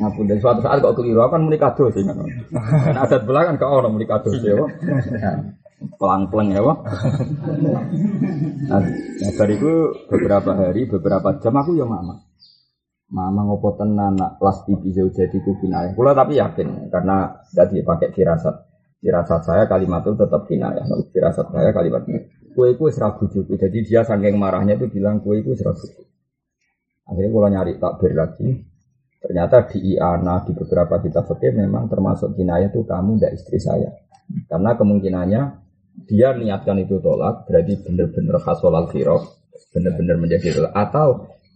Ngapunten suatu saat kok keliru kan muni kados. Kan adat belah kan kok ono muni kados ya. [LAUGHS] pelang-pelang ya Pak. Nah, nah bariku beberapa hari, beberapa jam aku ya mama. Mama ngopo tenan nak las bibi jauh jadi kubinaya. Kula tapi yakin karena tadi pakai firasat. Firasat saya kalimat itu tetap kinayah. Firasat saya kalimat itu. Kue itu serabu juga. Jadi dia saking marahnya itu bilang kue itu serabu Akhirnya kalau nyari takbir lagi, ternyata di Iana di beberapa kitab fikih memang termasuk kinayah itu kamu tidak istri saya. Karena kemungkinannya dia niatkan itu tolak, berarti benar-benar khasol al benar-benar menjadi tolak. Atau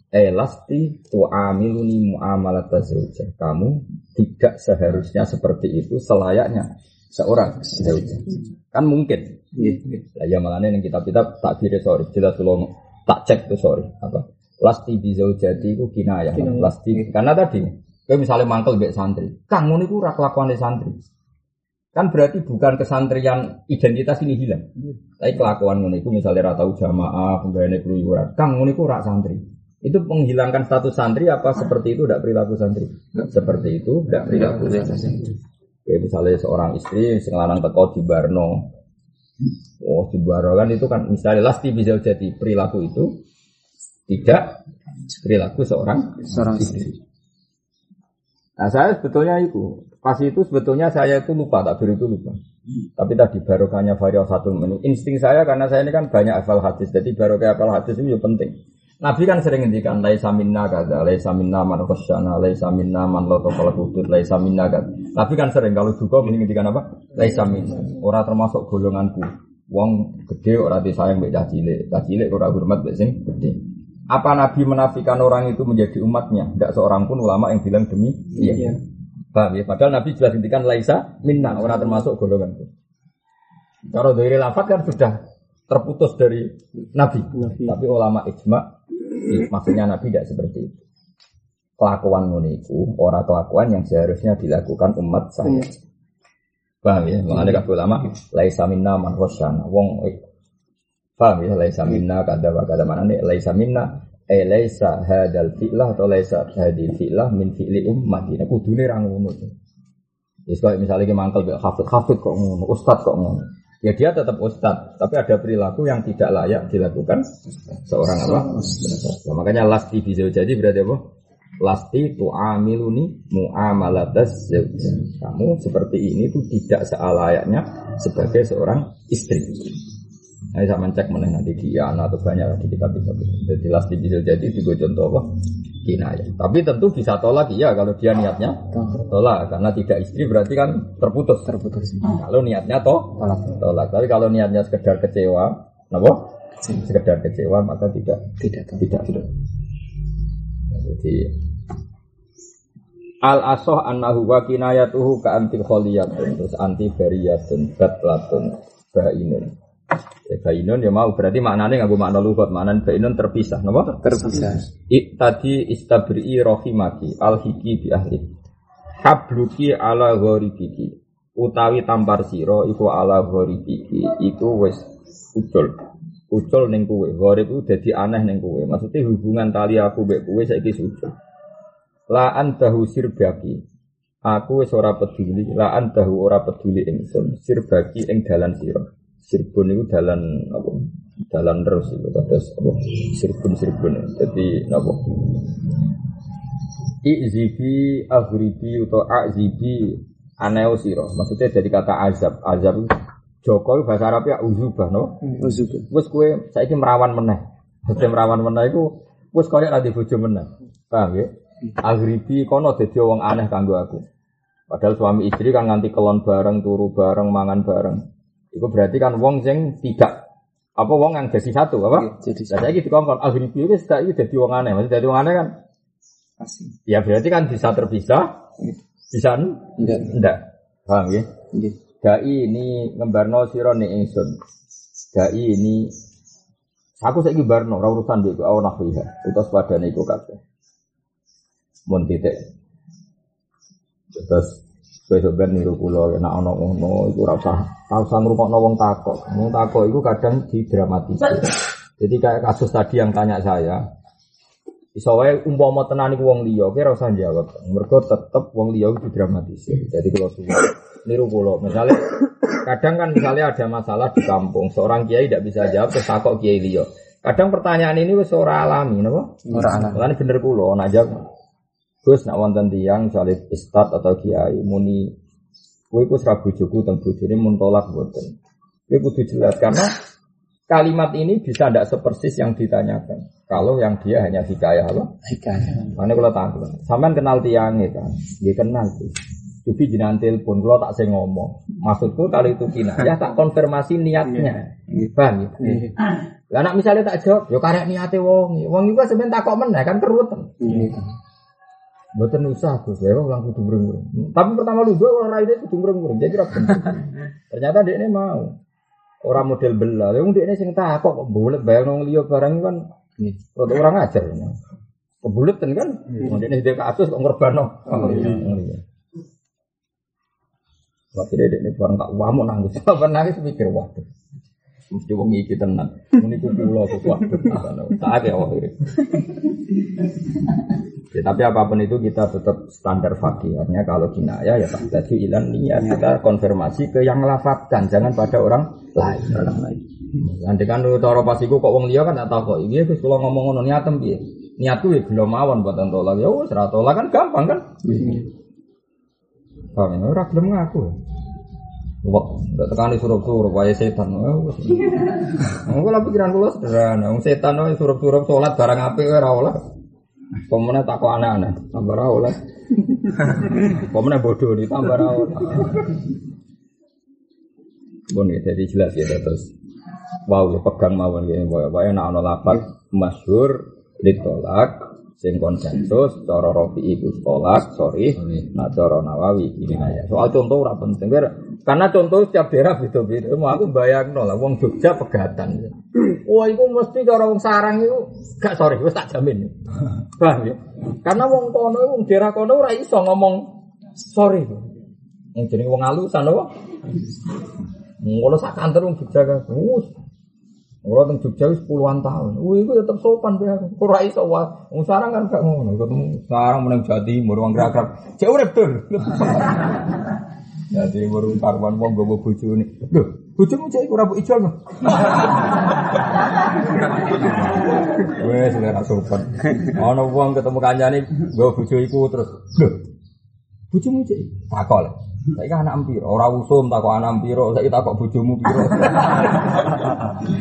elasti tu'amiluni mu'amalat tazawujah. Kamu tidak seharusnya seperti itu selayaknya seorang zauja. Kan mungkin. Lah ya malah yang kitab-kitab tak kira sorry, jelas kalau tak cek tuh sorry apa. Lasti bisa jadi itu kinayah. Lasti karena tadi kayak misalnya mantel bek santri, kang iku ora kelakuane santri. Kan berarti bukan kesantrian identitas ini hilang. Tapi kelakuan ngono iku misalnya ra tau jamaah, penggaweane keluyuran. Kang ngono iku ora santri. Itu menghilangkan status santri apa seperti itu tidak perilaku santri? Seperti itu tidak perilaku santri. Kayak misalnya seorang istri sing lanang teko di Barno. Oh, di Barno kan itu kan misalnya lasti bisa jadi perilaku itu tidak perilaku seorang Seorang istri. Nah saya sebetulnya itu pas itu sebetulnya saya itu lupa takbir itu lupa. Tapi tadi barokahnya varial satu menu. Insting saya karena saya ini kan banyak hafal hadis. Jadi barokah hafal hadis itu juga penting. Nabi kan sering ngendikan laisa minna kada, laisa minna man khasyana, laisa minna man la taqala hudud, laisa minna kada. Nabi kan sering kalau juga ngendikan apa? Laisa minna. Ora termasuk golonganku. Wong gede ora disayang mbek cah cilik, cah cilik ora hormat mbek sing gede. Apa Nabi menafikan orang itu menjadi umatnya? Tidak seorang pun ulama yang bilang demi iya. Paham ya? Padahal Nabi jelas intikan laisa minna, orang termasuk golonganku. Kalau dari lafaz kan sudah terputus dari Nabi. Tapi ulama ijma, iya, maksudnya Nabi tidak seperti itu. Kelakuan muniku, orang kelakuan yang seharusnya dilakukan umat saya. Paham ya? Mengenai ulama, laisa minna man khosyana. Wong Paham ya? Laisa minna kada wa kada mana nih? Laisa minna eh laisa hadal fi'lah atau laisa hadil fi'lah min fi'li ummati. Nah kudune ra ngono. Wis kok misalnya ki mangkel mek hafid-hafid kok ngono, ustad kok ngono. Ya dia tetap ustad, tapi ada perilaku yang tidak layak dilakukan seorang apa? Nah, makanya lasti bisa jadi berarti apa? Lasti tu'amiluni mu'amalatas Kamu seperti ini itu tidak sealayaknya sebagai seorang istri. Nah, saya mencek mana nanti dia atau banyak di kitab kitab. Jadi lasti bisa jadi juga contoh apa? Kinaya. Tapi tentu bisa tolak ya kalau dia niatnya tolak karena tidak istri berarti kan terputus. Terputus. Kalau niatnya toh Tolak. tolak. Tapi kalau niatnya sekedar kecewa, napa? Sekedar kecewa maka tidak Tidak tidak. tidak. Jadi al asoh annahu wa kinayatuhu ka anti kholiyatun terus anti bariyatun batlatun bainun ya bainun ya mau. Berarti maknanya nggak makna lugat. Makna bainun terpisah napa? Terpisah. I, tadi istabri'i rohimaki al-hiki bi ahli. Habluki ala gharibiki. Utawi tampar siro iku ala gharibiki. Iku wis ucul. Ucul ning kuwe gharib itu dadi aneh ning kuwe maksudnya hubungan tali aku mbek kuwe saiki ucul. La antahu sirbaki. Aku wis ora peduli. La antahu ora peduli ingsun. Sirbaki ing dalan sira sirbun itu dalan apa? Dalan terus itu terus apa? Sirbun sirbun jadi apa? Izibi aghribi atau azibi aneo siro. Maksudnya dari kata azab. Azab itu Joko itu bahasa Arabnya uzubah no? Uzub. wes kue saiki merawan meneh. Maksudnya merawan meneh itu wes kaya nanti bojo meneh. Paham ya? Aghribi kono dadi wong aneh kanggo aku. Padahal suami istri kan nganti kelon bareng turu bareng mangan bareng itu berarti kan wong sing tidak apa wong yang jadi satu apa Jadi Nah, saya gitu kongkon aghribi itu sudah itu jadi wong aneh maksudnya jadi wong aneh kan asing. Ya berarti kan bisa terpisah, bisa en- Enggak. enggak. Paham ya? Nggih. Dai ini ngembarno sira ning ingsun. Dai ini Aku saiki barno ora urusan mbek aku nahwiha. Utus padane iku kabeh. Mun titik. Terus besok ben niru kula nek ana ngono iku ora usah ora usah ngrungokno wong takok. Wong takok iku kadang didramatisir. Jadi kayak kasus tadi yang tanya saya, iso wae umpama tenan iku wong liya, kira usah jawab. Mergo tetep wong liya iku didramatisir. Jadi kalau suwe niru kula, misalnya kadang kan misalnya ada masalah di kampung, seorang kiai tidak bisa jawab terus takok kiai liya. Kadang pertanyaan ini wis ora alami, napa? Ora alami. Lan bener kula nak jawab. Gus nak wonten tiyang misalnya ustad atau kiai muni kowe iku ora bojoku teng bojone mun tolak mboten. Kowe kudu jelas karena kalimat ini bisa tidak sepersis yang ditanyakan. Kalau yang dia hanya hikayah apa? Hikayah. Mana kalau tahu, sampean kenal tiangnya kan? Dia kenal sih. Jadi jenengan telepon, kalau tak saya ngomong. Maksudku kalau itu kina, ya tak konfirmasi niatnya. Bang, ya? Iya. Lah nak misalnya tak jawab, yo karek niate wong. Wong iku sebenarnya tak kok meneh kan keruwetan. Iya. Mboten usah Gus, ya wong kudu mreng Tapi pertama lu gue orang raine kudu mreng Jadi ra bener. Ternyata dia ini mau. Orang model belah, wong dia ini sing takok kok bulet bayang wong liya barang kan Iya. Rada orang ajar. Kebuletan kan, dia ini dia kasus kok ngorbano. Akhirnya dia ini barang tak wamuk [LAUGHS] nangis, apa nangis mikir waduh. Mesti wong iki tenan. Ini ku kula kok waduh. Tak ya akhirnya. Ya, tapi apa pun itu kita tetap standar fakih. Artinya kalau kinaya ya tak tadi ilan niat kita konfirmasi ke yang lafadzkan, jangan pada orang lain. Orang lain. Nanti kan cara pas iku kok wong liya kan tak tahu kok. Iya Gus kula ngomong ngono niatem piye? Niatku ya gelem mawon buat tolak. Ya wis ra tolak kan gampang kan? Paham ya? Ora gelem ngaku. Wah, ndak tekani surup-surup wae setan. Wis. [LAUGHS] Engko lah pikiran kula sederhana. Wong setan wae surup-surup salat barang apik ora oleh. Pemenang tak kok aneh-aneh, tambah ra oleh. [LAUGHS] Bodoh nih, tambah ra oleh. Bon, ya, jadi jelas ya terus. Wow, pegang mawon ya, wae nak ana lapat masyhur ditolak sing konsensus cara Rafi iku sorry, nah cara Nawawi ini aja. Soal contoh ora penting karena contoh setiap daerah beda-beda. Mau aku bayangno lah wong Jogja pegatan. Wah, itu mesti cara wong sarang itu gak sorry, wis tak jamin. Paham ya? Karena wong kono wong daerah kono ora iso ngomong sorry. Wong jenenge wong alusan apa? Ngono sak kantor wong Jogja kan. Kalau teng Jogja puluhan tahun. Wih, itu tetap sopan dia. Ora iso. Wong sarang kan gak ngono. Ketemu sarang meneng Jawa Timur wong gerak-gerak. Cek urip tur. Jadi baru karuan wong gowo bojone. Lho, bojomu cek iku ora mbok ijol. Wes selera sopan. Ana wong ketemu kancane nggo bojo iku terus. Lho. Bojomu cek takol. Saiki anak piro? Ora usum takok anak piro, saiki takok bojomu piro. [LAUGHS]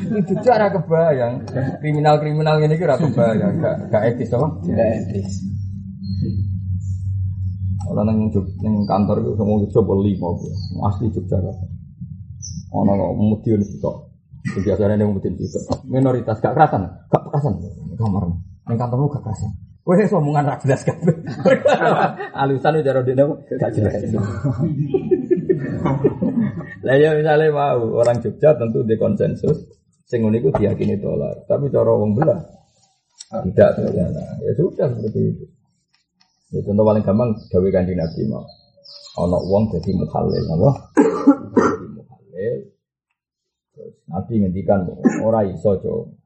Ini juga ora kebayang. Kriminal-kriminal ngene iki ora kebayang, gak gak etis apa? Tidak etis. Kalau neng neng kantor itu semua coba lima, asli Jogja kan. Ono kemudian itu, biasanya neng kemudian itu minoritas gak kerasan, gak kerasan kamar neng kantormu gak kerasan. Weh, omongan rak jelas. [LAUGHS] Alusan udah rodi nemu gak jelas. Lah ya misalnya mau orang Jogja tentu di konsensus, sing ngono iku diyakini tolak. Tapi cara wong belah tidak ternyata. Ya sudah seperti itu. Ya contoh paling gampang gawe kanjeng Nabi mau. Ana wong dadi mukhalil, apa? Dadi mukhalil. Terus Nabi ngendikan ora iso, Cuk.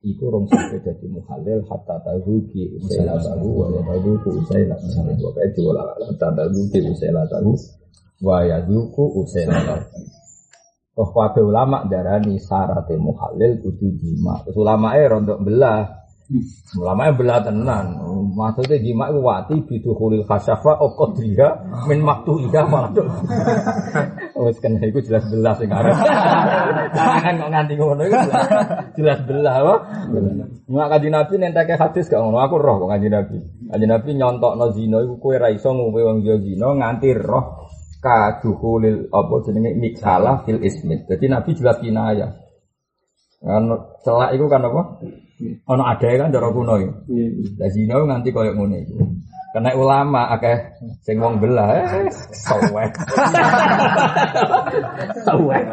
Iku rong sampe dadi mukhalil hatta tazuki usaila tahu wa ya tazuku usaila tahu. Pokoke diwola hatta tazuki usaila tahu wa ya zuku usaila tahu. Toh kabeh ulama darani syaraté mukhalil kudu jima. Terus ulamae rondok belah. Ulama yang belah tenan. Maksudnya jima itu wati bidu khulil khasyafa o qadriha min maktu iya malah. [LAUGHS] Wes kena iku jelas belah sing arep. Jangan kok nganti ngono iku jelas, belah apa? Nggak kaji Nabi nenteke hadis gak ngono. Aku roh kok kaji Nabi. Kaji Nabi nyontokno zina iku kowe ra iso ngombe wong yo zina nganti roh kaduhulil apa jenenge miksalah fil ismit. Jadi Nabi jelas kinaya. Kan celak itu kan apa? Ono ada kan cara kuno ya. Lah zina nganti koyo ngono iku. Kena ulama akeh sing wong belah eh sawek. Sawek.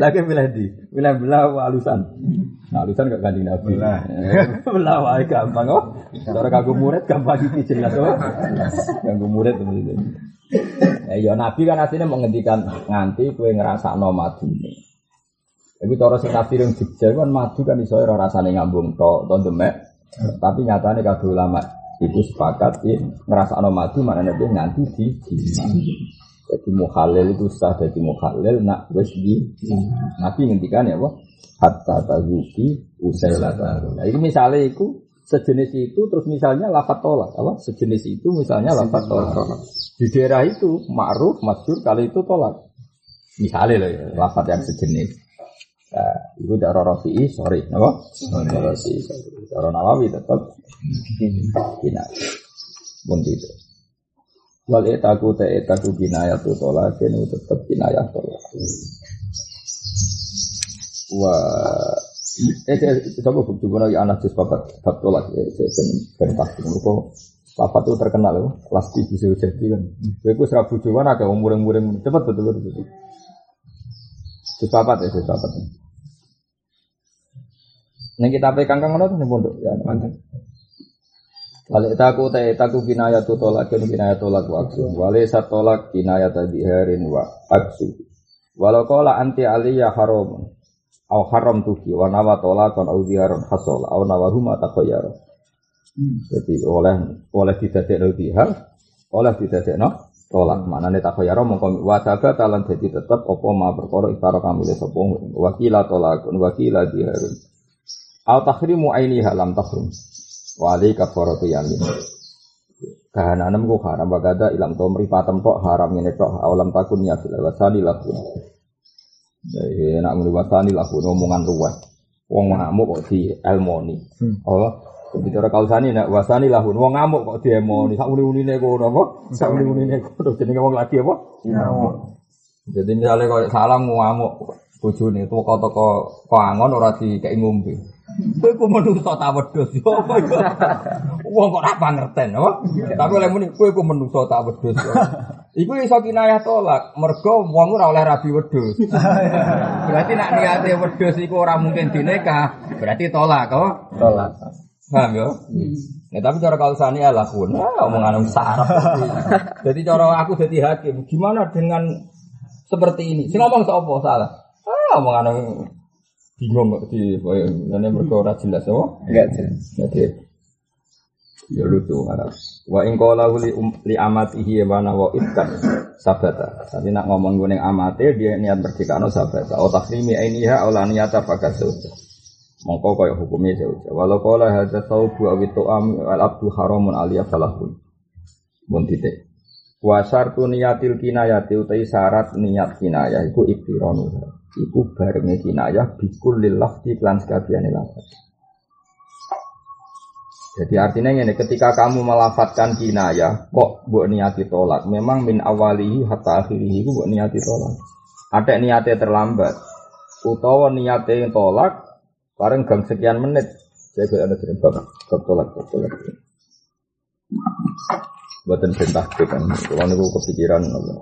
Lagi [LAUGHS] milih di, milih belah alusan. Nah, alusan gak ganti nabi. Belah. [LAUGHS] belah wae gampang kok. Cara kagum murid gampang iki jelas kok. Kagum murid ya nabi kan aslinya menghentikan nganti kue ngerasa no madu ini. Iku cara sing tafsir yang Jogja kan madu kan iso ora rasane ngambung tok to demek. Tapi nyatane kabeh ulama itu sepakat ya ngerasa no madu mana nabi nganti di jadi mukhalil itu sah jadi mukhalil nak wes di nabi ngendikan ya apa? Hatta tazuki usai Nah ini misalnya itu sejenis itu terus misalnya lafat tolak apa? Sejenis itu misalnya lafat tolak. Di daerah itu ma'ruf masyur kali itu tolak. Misalnya loh ya, lafat yang sejenis nah, itu cara rafi'i sorry apa cara rafi'i. Sorry cara nawawi tetap kina. Pun itu wal etaku te etaku kinayah tu tolak ini tetap kinayah tolak wah eh saya coba bukti lagi anak jus papat bab tolak ya saya ben ben pasti mereka papat itu terkenal loh kelas tinggi bisa jadi kan. Gue serabu cuman agak umur umur cepat betul betul jus papat ya jus papat Neng kita pegang kang ngono tuh pondok ya mantap. Wale taku ta taku kinaya tu tolak ken kinaya tolak waktu. Wale satolak kinaya tadi harin wa aksu. Walau kala anti aliyya haram au haram tuki wa nawa tolakon au diharon hasol au nawahuma takoyar. Jadi oleh oleh didadekno dihar, oleh didadekno tolak. Maknane takoyar mongko wasaga talan dadi tetep apa ma perkara iktara kamile sapa wakila tolakun wakila diharun. Au tahrimu ainiha lam tahrim. Wa alai kafaratu yamin. Kahananam ku haram bagada ilam to mripatem tok haram ngene tok awalam takun ya fil wasali lakun. Jadi nak muni wasani lakun omongan luwes. Wong ngamuk kok di elmoni. Oh, bicara kausani nak wasani lahun wong ngamuk kok di elmoni. Sak muni-munine kono apa? Sak muni-munine kono jenenge wong lagi apa? Ngamuk. Jadi misalnya kalau salam ngamuk bojone toko-toko kok angon ora dikei ngombe. Kowe ku menungso ta wedhus yo apa iku? Wong kok ora pangerten apa? Tapi oleh muni kowe ku menungso ta wedhus. Iku iso kinayah tolak, mergo wong ora oleh rabi wedhus. Berarti nak niate wedhus iku ora mungkin dinikah, berarti tolak kok. Tolak. Paham yo? Ya tapi cara kalsani ala pun, ah, omongan sarap. [LAUGHS] Jadi cara aku jadi hakim, gimana dengan seperti ini? Sing ngomong sapa salah? Ah, omongan bingung kok di ini ora jelas apa? Enggak jelas. Jadi ya lucu marah. Wa in qala li, um, li amatihi wa nawa itkan sabata. Tapi nak ngomong gue amate dia niat berdikano sabata. O takrimi ainiha ola niyata fakat sauja. Mongko kaya hukumnya sauja. Walau qala hadza saubu awi tu'am al abdu haramun aliyah salahun. Mun titik. Wa syartu niyatil kinayati utai syarat niat kinayah iku iktironu. Iku barengnya kinayah bikul lillah di klan sekabian lafaz. Jadi artinya ini ketika kamu melafatkan kinayah, kok buat niati tolak. Memang min awalihi hatta akhirihi itu buat niati tolak. Ada niatnya terlambat, utawa niatnya tolak, bareng gang sekian menit. Saya gue ada bab bab tolak, bab tolak. Buatan perintah kan, kalau niku kepikiran apa?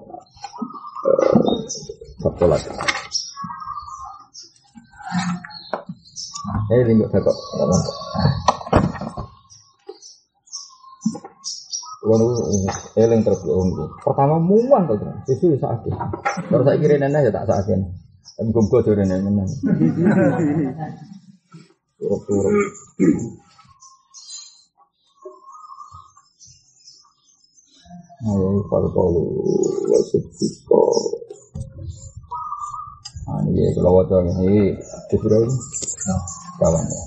Eh, lingkup saya kok. Kalau eling terus Pertama muan tuh, susu sakit. Kalau saya kira nenek ya tak sakit. Em gumko tuh nenek nenek. Ayo kalau kalau wajib Ah, ini kalau wajah ini, disuruh ini, kawan ya.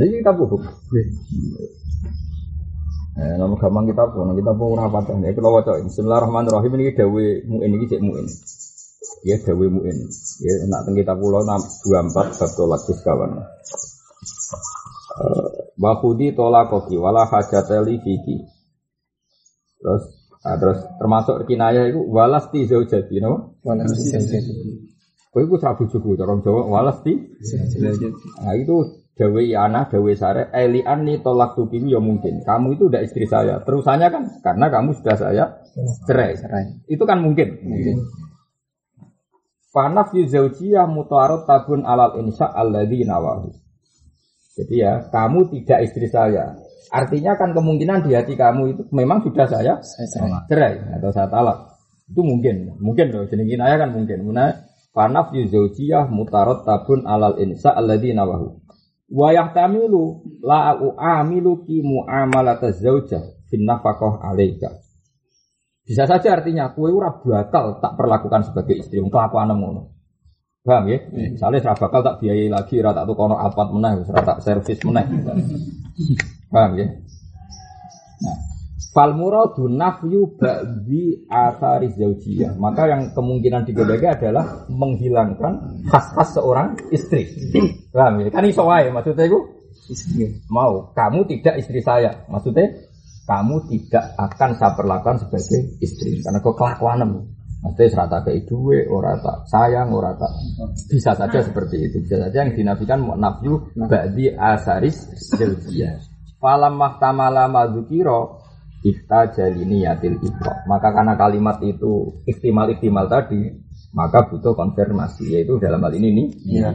Jadi kita buku. Eh, nama gampang kita pun, kita pun rapat ya. Kalau wajah Bismillahirrahmanirrahim ini dawe muin ini cek muin. Ya dawe muin. Ya nak teng kita pulau enam dua empat satu lagi kawan. Bahudi tolak koki wala hajateli fiki. Terus nah, terus termasuk kinayah itu walas ti zaujati no? Walas di sini. Kowe iku sabu juku cara Jawa walas ti. Nah itu Dawe Iana, Dawe Sare, Elian nih tolak tukim ya mungkin. Kamu itu udah istri saya. Terusannya kan karena kamu sudah saya cerai. Cerai. Itu kan mungkin. Mungkin. Fanaf yuzaujiyah mutaarot tabun alal insya alladhi nawahu. Jadi ya, kamu tidak istri saya. Artinya kan kemungkinan di hati kamu itu memang sudah saya cerai. atau saya talak. Itu mungkin, mungkin loh. Jadi kinaya kan mungkin. Muna fanaf yuzaujiyah mutarot tabun alal insya alladhi nawahu. Wa yahtamilu la aku amilu ki mu'amalata zaujah fin nafaqah alaika. Bisa saja artinya kue ora bakal tak perlakukan sebagai istri wong kelakuan ngono. Paham ya? Misalnya ora bakal tak biayai lagi, ora tak tukono alpat meneh, ora tak servis meneh. [LAUGHS] Paham ya? Nah, fal muradu nafyu ba'di athari zaujiyah. Maka yang kemungkinan digodagi adalah menghilangkan khas-khas seorang istri. Paham ya? Kan iso wae maksudnya itu Istri. mau kamu tidak istri saya. Maksudnya kamu tidak akan saya perlakukan sebagai istri karena kau kelakuanmu. Maksudnya serata ke duwe, ora tak sayang, ora tak bisa saja seperti itu. Bisa saja yang dinafikan mau nafyu ba'di asaris zaujiyah. Falam mahtamala madzukiro Ifta jalini yatil ibro. Maka karena kalimat itu ihtimal-ihtimal tadi, maka butuh konfirmasi. Yaitu dalam hal ini nih. Iya.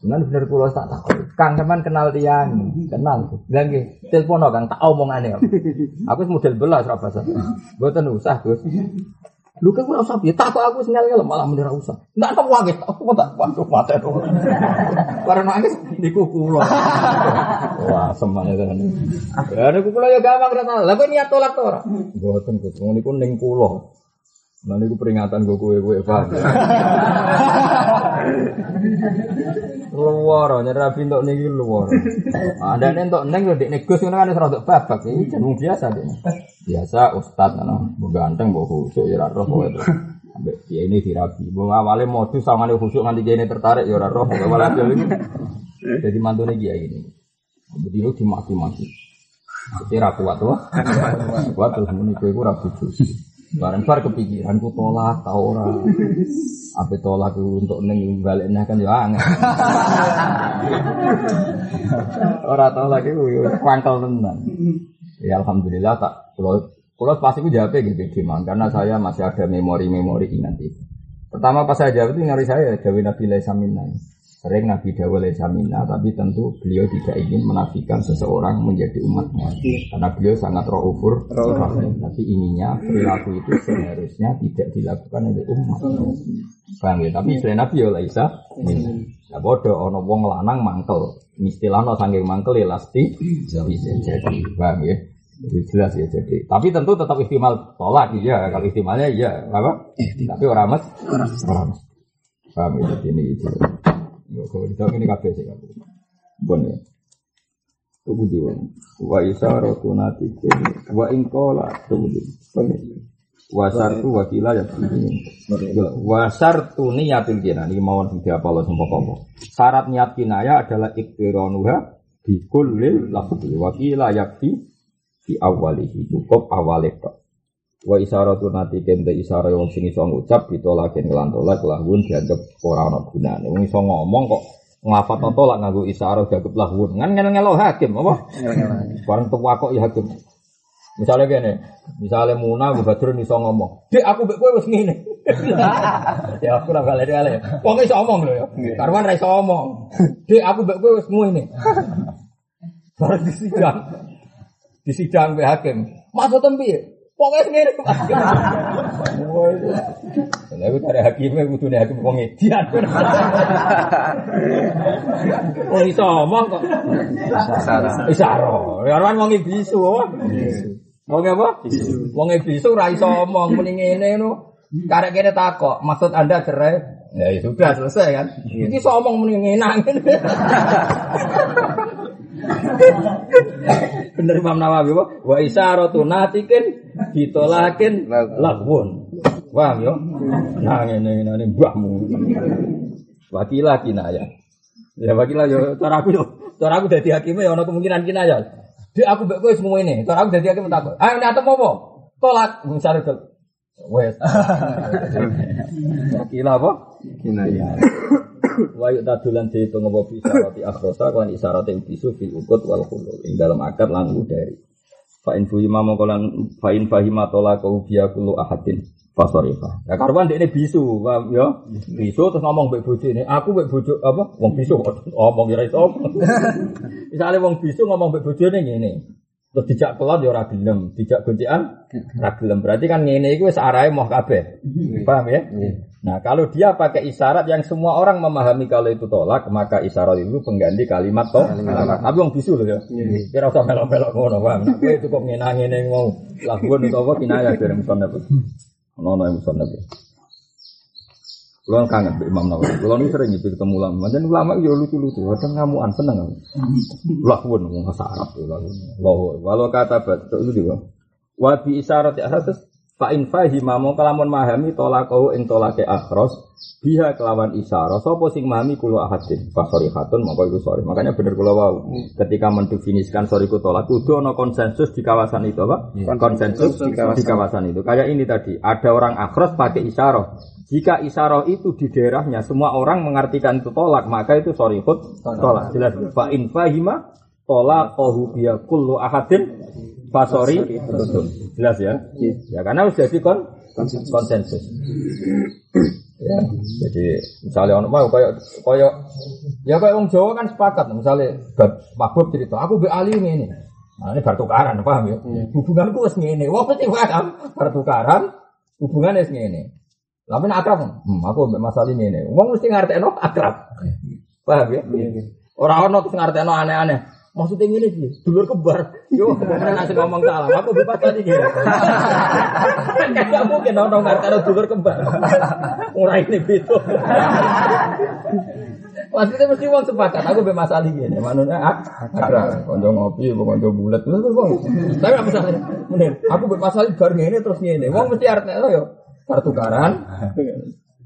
Cuman bener kula tak. Kang sampean kenal tiang, kenal. Lah nggih, telepon Kang tak omongane. Aku model belas ra basa. Mboten usah, Gus. Lu kan ora usah piye, tak kok aku sinyal ngel malah mendira usah. Ndak tak wae, aku tak waduh mate to. Karena nangis niku kula. Wah, semangat tenan. Ya niku kula ya gampang ra tau. Lah kok niat tolak to ora? Mboten Gus, wong niku ning kula. Nah niku peringatan gue kowe kowe paham. Luar, nyari rapi untuk niki luar. Ada nih untuk neng udah negus ngono kan wis rada babak iki jeneng biasa deh. Biasa ustad ngono, mbok ganteng mbok khusuk ya roh kowe itu. Ambek dia ini dirabi. Mbok awale modus sangane khusuk nganti dia ini tertarik ya ora roh kowe malah. Jadi mantune kiai ini. Jadi lu dimaki-maki. Jadi ra kuat tuh. [LAUGHS] Kuat terus muni kowe ku ra bojo. Bareng bar kepikiran ku tolak tau ora. Apa tolak ku untuk neng baliknya kan ya angel. [LAUGHS] ora tau lagi ku yo kwangkel tenan. Ya alhamdulillah tak kalau kalau pasti ku jawabnya gitu gimana karena saya masih ada memori-memori ingat itu. Pertama pas saya jawab itu ngari saya Dawi Nabi Laisa minna. Sering Nabi Dawa Laisa minna, tapi tentu beliau tidak ingin menafikan seseorang menjadi umatnya. Karena beliau sangat rohufur, rahim. tapi inginnya perilaku itu seharusnya tidak dilakukan oleh umat. Paham ya? Tapi selain Nabi ya Laisa minna. Ya bodoh, ono wong lanang mangkel. Istilah no sanggeng mangkel ya lasti bisa jadi. Paham ya? Jelas ya jadi. Tapi tentu tetap istimal tolak ya. Kalau istimalnya ya apa? Tapi orang mas, orang mas. Paham ya? Ini itu. Kalau di ini kabeh sih kabeh. Bon ya. Tunggu dulu. Wa isaratu natike wa ingkola tunggu dulu. Bon ya. Wasartu wakila ya Wasartu niyatil kina Ini mau tidak apa lo sumpah komo Syarat niat kinaya adalah iktironuha Di kullil lafzi Wakila yakfi Di awalihi Cukup awalih Wa isaratu nati kente isara yang sing iso ngucap ditolakin kelan tolak lahun dianggap ora ana gunane. Wong iso ngomong kok ngafat tolak nganggo isara dianggap lahun. Kan ngel-ngelo hakim apa? Barang tua kok ya hakim. Misalnya gini, misalnya Muna, Bu Badrun iso ngomong, Dek aku mbek kowe wis ngene. [LAUGHS] ya aku ora balik kali. Wong iso ngomong lho ya. Karwan ra iso ngomong. Dek aku mbek kowe wis ngene. [LAUGHS] Barang di sidang. Di sidang mbek hakim. Maksudnya piye? Pokoknya Mas. Wah, itu. Cari hakimnya kudune hakim wong edian. Wong iso ngomong kok. Isaro. Ya ora wong bisu? Wong apa? Wong bisu ora iso ngomong muni ngene no. Karek kene takok, maksud Anda cerai? Ya, ya sudah selesai kan. Iki iso ngomong muni ngene. Bener Imam Nawawi wa wa isyaratu natikin ditolakin lahwun. Paham yo? Nah ngene ngene mbahmu. Wakila kinaya. Ya wakila yo cara aku yo. Cara aku dadi hakime ya ana kemungkinan kinaya. Dek aku mbek kowe semua ini. Cara aku dadi hakim takut. Ayo nek atem apa? Tolak misalnya Wes. [LAUGHS] Wakila apa? Kinaya. Wa tadulan dihitung apa bisarati akhrosa kan isarati bisu fil ukut wal khulul ing dalam akad lan dari. Fa in fuhima mongko lan fa in fahima tola kau biya kullu ahadin fasorifa. Ya karuan dekne bisu, paham ya? Bisu terus ngomong mbek bojone, aku mbek bojo apa? Wong bisu ngomong ya iso. [LAUGHS] Misale wong bisu ngomong mbek bojone ngene. Terus dijak pelot ya ora gelem, dijak gocekan ora gelem. Berarti kan ngene iku wis arahe moh kabeh. Paham ya? Nah, kalau dia pakai isyarat yang semua orang memahami kalau itu tolak, maka isyarat itu pengganti kalimat to. Tapi wong bisu loh ya. Kira usah melok-melok ngono, paham? Nah, kowe cukup ngene-ngene mau itu apa kinayah dari musannaf. Ono yang musannaf. Kulo kangen Mbak Imam Nawawi. Kulo ini sering gitu ketemu ulama. Macam ulama yo lucu-lucu. Kadang ngamuan seneng aku. Lakukan ngomong bahasa Arab tuh lalu. Walau kata betul itu juga. Wa bi isyarat ya hadas fa in fahima mau kelamun mahami tolakau ing tolake akhros biha kelawan isyara sapa sing mahami kulo ahadin fa hatun mongko iku sorry makanya bener kula wau ketika mendefinisikan sorry ku tolak kudu ana konsensus di kawasan itu apa konsensus di kawasan. itu kayak ini tadi ada orang akhros pakai isyara jika isyara itu di daerahnya semua orang mengartikan itu tolak maka itu sorry tolak jelas fa in fahima tolaqahu biha kullu ahadin Fasori jelas ya. Ya karena sudah jadi kon konsensus. ya, jadi misalnya orang mau kayak kayak ya kayak orang Jawa kan sepakat misalnya mabuk cerita aku be ali ini. Nah, ini bertukaran, paham ya? Hubunganku wis ngene. Wah, mesti paham. Bertukaran, hubungan wis ngene. Tapi akrab, hmm, aku mbek masalah ini. Wong mesti ngertekno akrab. Paham ya? Orang orang terus ngertekno aneh-aneh. Maksudnya ini sih, dulur kembar. Yo, mana nasi ngomong salah. Aku bebas tadi gitu. Kayak mungkin orang nggak tahu dulur kembar. Orang ini gitu. Maksudnya mesti uang sepakat. Aku bebas tadi gini. Manusia akrab. Konco ngopi, konco bulat. Tapi apa salah? Mending aku bebas tadi bar ini terus gini. Uang mesti artinya yo pertukaran.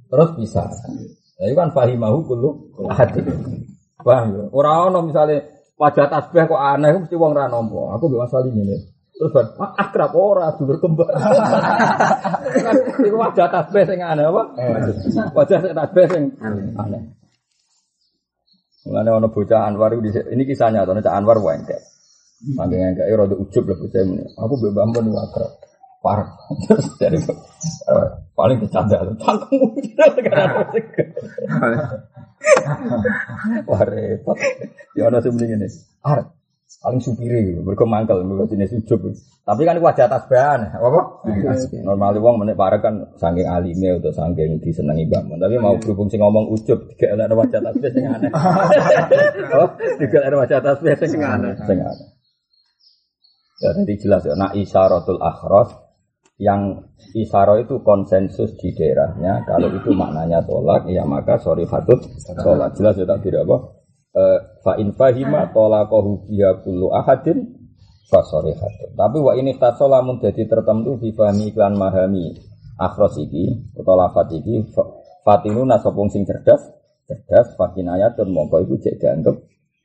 Terus bisa. Jadi kan fahimahu kulu hati. Paham ya? Orang-orang misalnya wajah tasbih kok aneh mesti wong ra nampa. Aku mbek masalah ini. Terus bar akrab ora dulur kembar. Iku wajah tasbih sing aneh apa? Wajah tasbih sing aneh. Mulane ana bocah Anwar ini kisahnya atau Cak Anwar wae. Saking enggak ya rada ujub lah bocah ini. Aku mbek Bambon akrab. Parah. [LAUGHS] Terus dari paling bercanda cangkemmu sekarang [LAUGHS] Wah repot. Ya ada sebenarnya ini. Ar, paling supiri, mereka mangkel, mereka jenis ujub. Tapi kan wajah tasbahan, apa? Normal wong menek para kan saking alime atau saking disenangi bangun. Tapi mau berhubung sing ngomong ujub, tiga ada wajah tasbih sing aneh. [LAUGHS] Oh, tiga ada wajah tasbih sing aneh. Sing aneh. Ya tadi jelas ya, nak isyaratul akhras yang isaro itu konsensus di daerahnya. Kalau itu maknanya tolak ya maka sorry fatut tolak. Jelas ya tak tidak apa? Eh, fa in fahima tolaqahu biya kullu ahadin fa sorry fatut. Tapi wa ini tasolamun jadi tertentu bifahmi iklan mahami akhros iki atau lafat iki fatinu nasopung sing cerdas cerdas fakinayatun mongko itu cek dianggap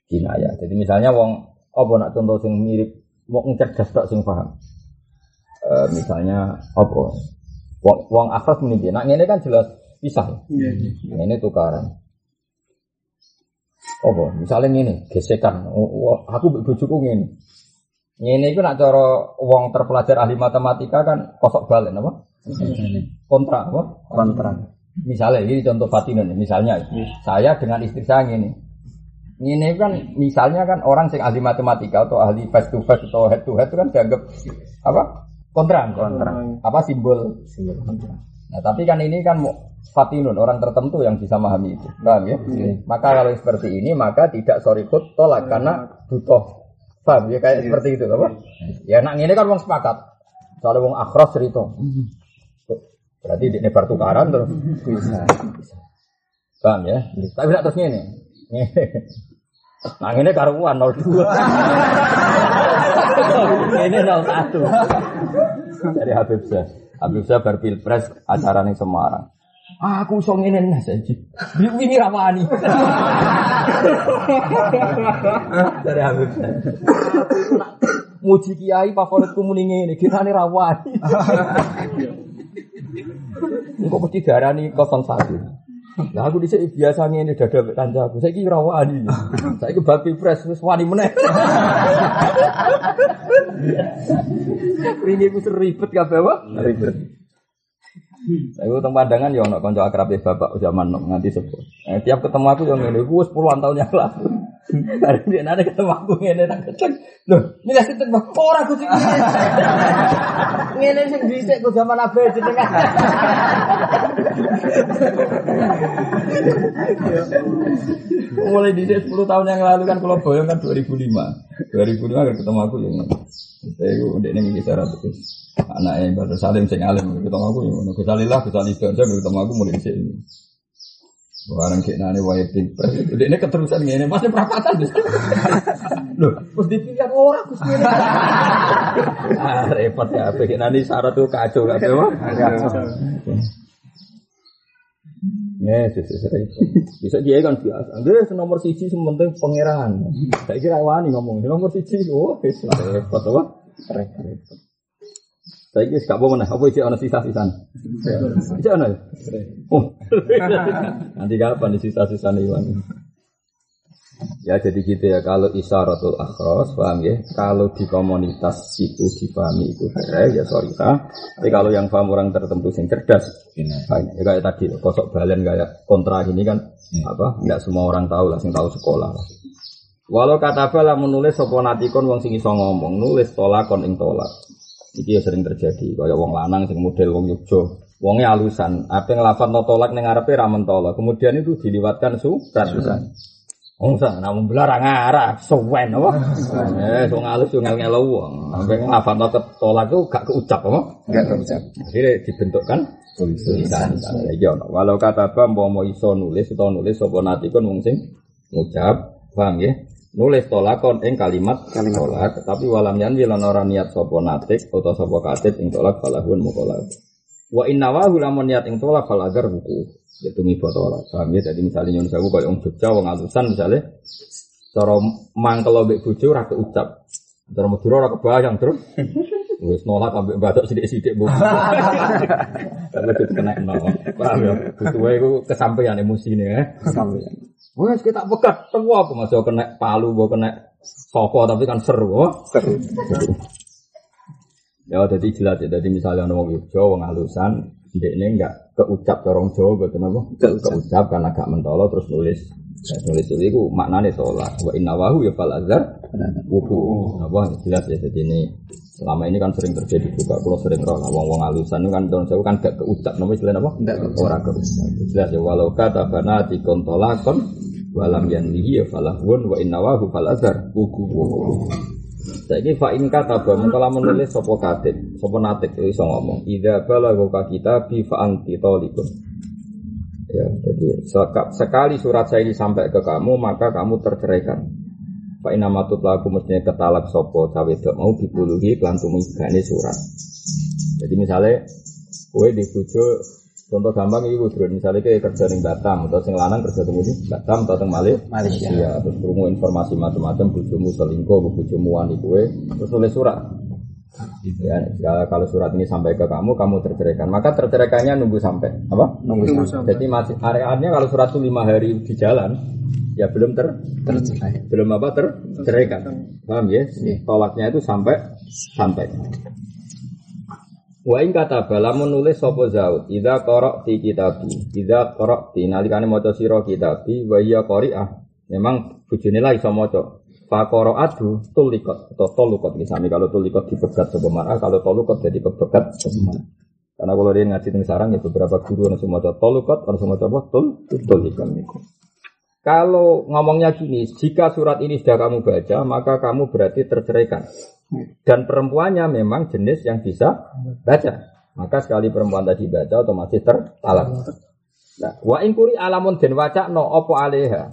jadi misalnya wong apa nak contoh sing mirip wong cerdas tak sing paham e, misalnya apa? Wong wong akhras muni nah ini kan jelas pisah. Yeah. Nah, ini tukaran. Apa? Misalnya ini gesekan. Aku bojoku ngene. Ini itu nak cara wong terpelajar ahli matematika kan kosok balik apa? Kontra apa? Kontra misalnya ini contoh Fatinun misalnya. Yeah. saya dengan istri saya ini ini kan misalnya kan orang sing ahli matematika atau ahli face to face atau head to head itu kan dianggap apa kontra. Kontra. Apa simbol? Simbol kontra. Nah tapi kan ini kan fatinun orang tertentu yang bisa memahami itu. Paham ya? Hmm. maka kalau seperti ini maka tidak sorry put tolak hmm. karena butuh. Paham ya? Kayak hmm. seperti itu apa? Ya nak ini kan wong sepakat. Soalnya wong akros cerita. Berarti ini pertukaran terus. Bisa. Paham ya? Tapi tidak terus ini [LAUGHS] Nah ini karuan 02. [LAUGHS] [LAUGHS] ini 01. Dari Habib Syah. Habib Syah berpilpres acara nih Semarang. Aku song ini nih saja. Ini rawani. Dari Habib Syah. Muji kiai favoritku mending ini. Kita nih rawani. [LAUGHS] Engkau mesti darah nih 01. Lah aku dhisik biasa ngene dada mek kancaku. Saiki ora wani. Saiki bab pilpres wis wani meneh. Ringi ku ribet kabeh wae. Ribet. Saya teng pandangan ya ono kanca akrab bapak zaman nganti sepuh. Eh, tiap ketemu aku yang ngene, ku wis puluhan tahun yang lalu. Hari ini ada ketemu aku ngene tak kecek. Loh, milih sinten Bang? Ora aku sing ngene. Ngene sing dhisik ku zaman abe jenengan. Mulai di 10 tahun yang lalu kan kalau boyong kan 2005. 2005 kan ketemu aku yang saya itu udah ini kisah terus anaknya baru salim sing alim ketemu aku yang mana kesalilah kesalibah saya ketemu aku mulai di sini. Barang kayak nane wae pilpres itu ini keterusan ngene masih perapatan Loh, terus dipikir orang ngene. ah, repot ya, kayak nane syarat tuh kacau gak apa? Yes, yes, yes, repot. Bisa dia kan biasa. Dia nomor siji sementing pangeran. Saya kira wani ngomong nomor siji. Oh, wis repot apa? Repot. Saya kira gak mana? Apa isi ana sisa-sisan? Isi ana. Oh. [LAUGHS] Nanti kapan di sisa-sisan Iwan? Ya jadi gitu ya kalau isarotul akhros paham ya? Kalau di komunitas itu dipahami itu beres ya sorry ta. tapi kalau yang paham orang tertentu yang cerdas fine. ya? Kayak tadi kosok balen kayak kontra ini kan apa? Nggak semua orang tahu lah sing tahu sekolah walau kata bala menulis soponatikon wong sing iso ngomong nulis tolakon ing tolak. Iki ya sering terjadi kayak wong lanang sing model wong Yogyo. Wongnya alusan apa ngelafat no tolak neng ngarepe ramen tolak kemudian itu diliwatkan surat. tulisan Oh, sang namun belarang arah, sewen apa? Eh, so ngalus yo ngel-ngelo wong. Sampai ngafat no tolak itu gak keucap apa? Enggak keucap. Akhirnya dibentukkan tulisan. Ya. Walau kata apa mau iso nulis atau nulis sapa natikon wong sing ngucap, paham ya? Nulis tolakon ing kalimat tolak, tapi walam yan lan ora niat sapa natik utawa sapa katib ing tolak falahun mukolak. Wa inna wa lamun niat ing tolak fal agar buku. Itu mi tolak. Paham ya? Jadi misalnya nyun sewu koyo wong Jogja wong alusan misalnya cara mangkel mbek bojo ora keucap. Cara Madura ora kebayang terus. [LAUGHS] Wis nolak ambek batok sithik-sithik bu. Karena itu kena nol. Paham ya? Butuhe iku kesampaian emosine ya. Kesampaian. Wes kita pegat temu apa Mas yo kena palu, kena sopo tapi kan seru. Seru. [LAUGHS] Ya jadi jelas ya. Jadi misalnya orang wong Yogyo, wong halusan, dia ini enggak keucap corong Jawa, betul apa? Keucap karena gak mentolo terus nulis. Ya, nulis itu itu maknanya tolak. Wa inna wahu ya fal azhar wuku. Apa jelas ya. Jadi ini selama ini kan sering terjadi juga. Kalau sering roh wong wong halusan itu kan tahun saya kan gak keucap. Nama istilah apa? Orang keucap. Jelas ya. Walau kata bana tikon tolakon walam yanlihi ya falahun wa inna wahu fal azhar wuku. Saiki fa in kata ba mengkala menulis sapa katib, sapa natik iso ngomong. Idza balagha kita bi fa. Ya, jadi seka- sekali surat saya ini sampai ke kamu, maka kamu terceraikan. Pak inamatut laku mestinya ketalak sopo cawe dok mau kelan tumigane surat. Jadi misalnya kue di bojo contoh gampang iki Bro, misalnya kayak kerja di Batam atau sing lanang kerja di Batam atau teng Malih Malaysia. Iya, terus krungu informasi macam-macam bojomu selingkuh, bojomu wani kue, terus tulis surat. Ya, jika- kalau surat ini sampai ke kamu, kamu terceraikan. Maka terceraikannya nunggu sampai apa? Nunggu sampai. Jadi masih areanya kalau surat itu lima hari di jalan, ya belum ter Tercerai. belum apa terceraikan. Paham ya? Tolaknya itu sampai sampai. Wa ing kata bala menulis sapa zaud idza qara'ti kitabi idza qara'ti nalikane maca sira kitabi wa ya qari'ah memang bojone lah iso maca fa qara'atu tulikot atau tolukot misalnya kalau tulikot dipegat sapa mar'ah kalau tolukot jadi kepegat sapa karena kalau dia ngaji teng sarang ya beberapa guru yang semua maca tolukot orang semua maca tul tulikot niku kalau ngomongnya gini, jika surat ini sudah kamu baca, maka kamu berarti terceraikan. Dan perempuannya memang jenis yang bisa baca. Maka sekali perempuan tadi baca otomatis tertalak. Nah, wa ingkuri alamun den waca no opo aleha.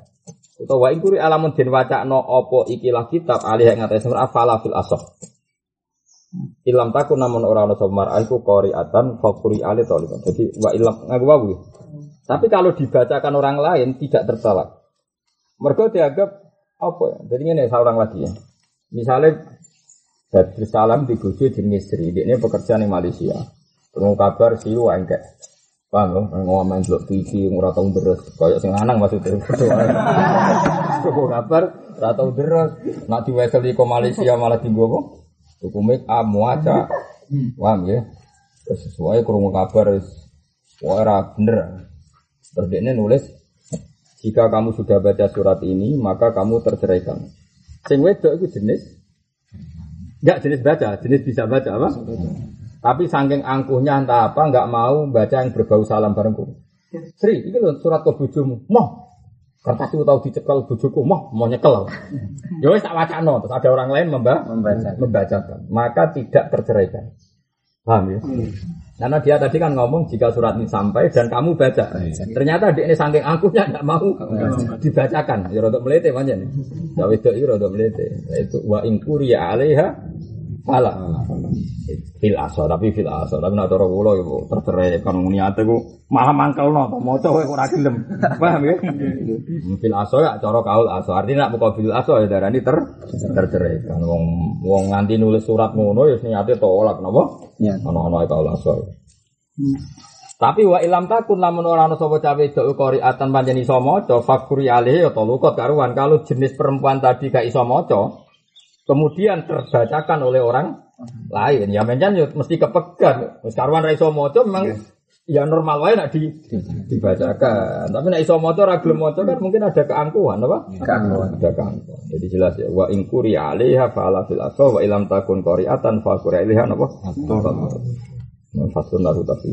Atau wa ingkuri alamun den waca no opo ikilah kitab aleha yang ngatain semerah fala fil asof. Ilam takun namun orang ono somar iku qori'atan fakuri ale tolikon. Jadi wa ilam ngaku wawu. Tapi kalau dibacakan orang lain tidak tertalak. Mereka dianggap apa ya? Jadi ini seorang lagi ya. Misalnya Badrus Salam di bojo jenis Sri, dia ini pekerjaan di Malaysia. Tunggu kabar siu enggak. Paham lho, ngomong delok TV ora tau deres, kaya sing lanang maksudnya. [LAUGHS] Kok kabar ora tau deres, nak diweseli ke Malaysia malah dienggo apa? Tuku make up, muaca. Paham ya? Sesuai krungu kabar ora bener. Terus dia nulis jika kamu sudah baca surat ini, maka kamu terceraikan. Sing wedok itu jenis Enggak jenis baca, jenis bisa baca apa? Tapi saking angkuhnya entah apa nggak mau baca yang berbau salam barengku. Sri, ini loh surat ke bojomu. Moh. Kertas itu tahu dicekel bojoku, moh, mau nyekel. [LAUGHS] Ya tak wacano, terus ada orang lain memba Membaca. membacakan. Maka tidak terceraikan. Paham ya? Karena dia tadi kan ngomong jika surat ini sampai dan kamu baca. Ternyata dia ini saking angkuhnya nggak mau dibacakan. Ya rodok melete nih? Ya wedok itu rodok melete. Itu wa ingkuri alaiha fala. Fil aso tapi fil aso tapi nak cara kula iku tercerai kan niate ku malah mangkelno to maca kowe ora gelem. Paham ya? Fil aso ya cara kaul aso. Artinya nak buka fil aso ya darani ter tercerai. Kan wong wong nganti nulis surat ngono ya niate tolak napa? Ya. Ana-ana kaul aso. Tapi wa ilam takun lamun ora ana sapa cawe wedok qari'atan pancen iso maca fakuri alih ya talukot karuan kalau jenis perempuan tadi gak iso maca kemudian terbacakan oleh orang lain. Ya mencen yo mesti kepegat. Wis karuan ra iso maca memang ya normal wae nek di, dibacakan. Tapi nek iso maca ora gelem maca kan mungkin ada keangkuhan apa? Keangkuhan. ada keangkuhan. Jadi jelas ya wa in quri alaiha fa ala fil aswa wa ilam takun qari'atan fa quri alaiha napa fasun lahu tafsir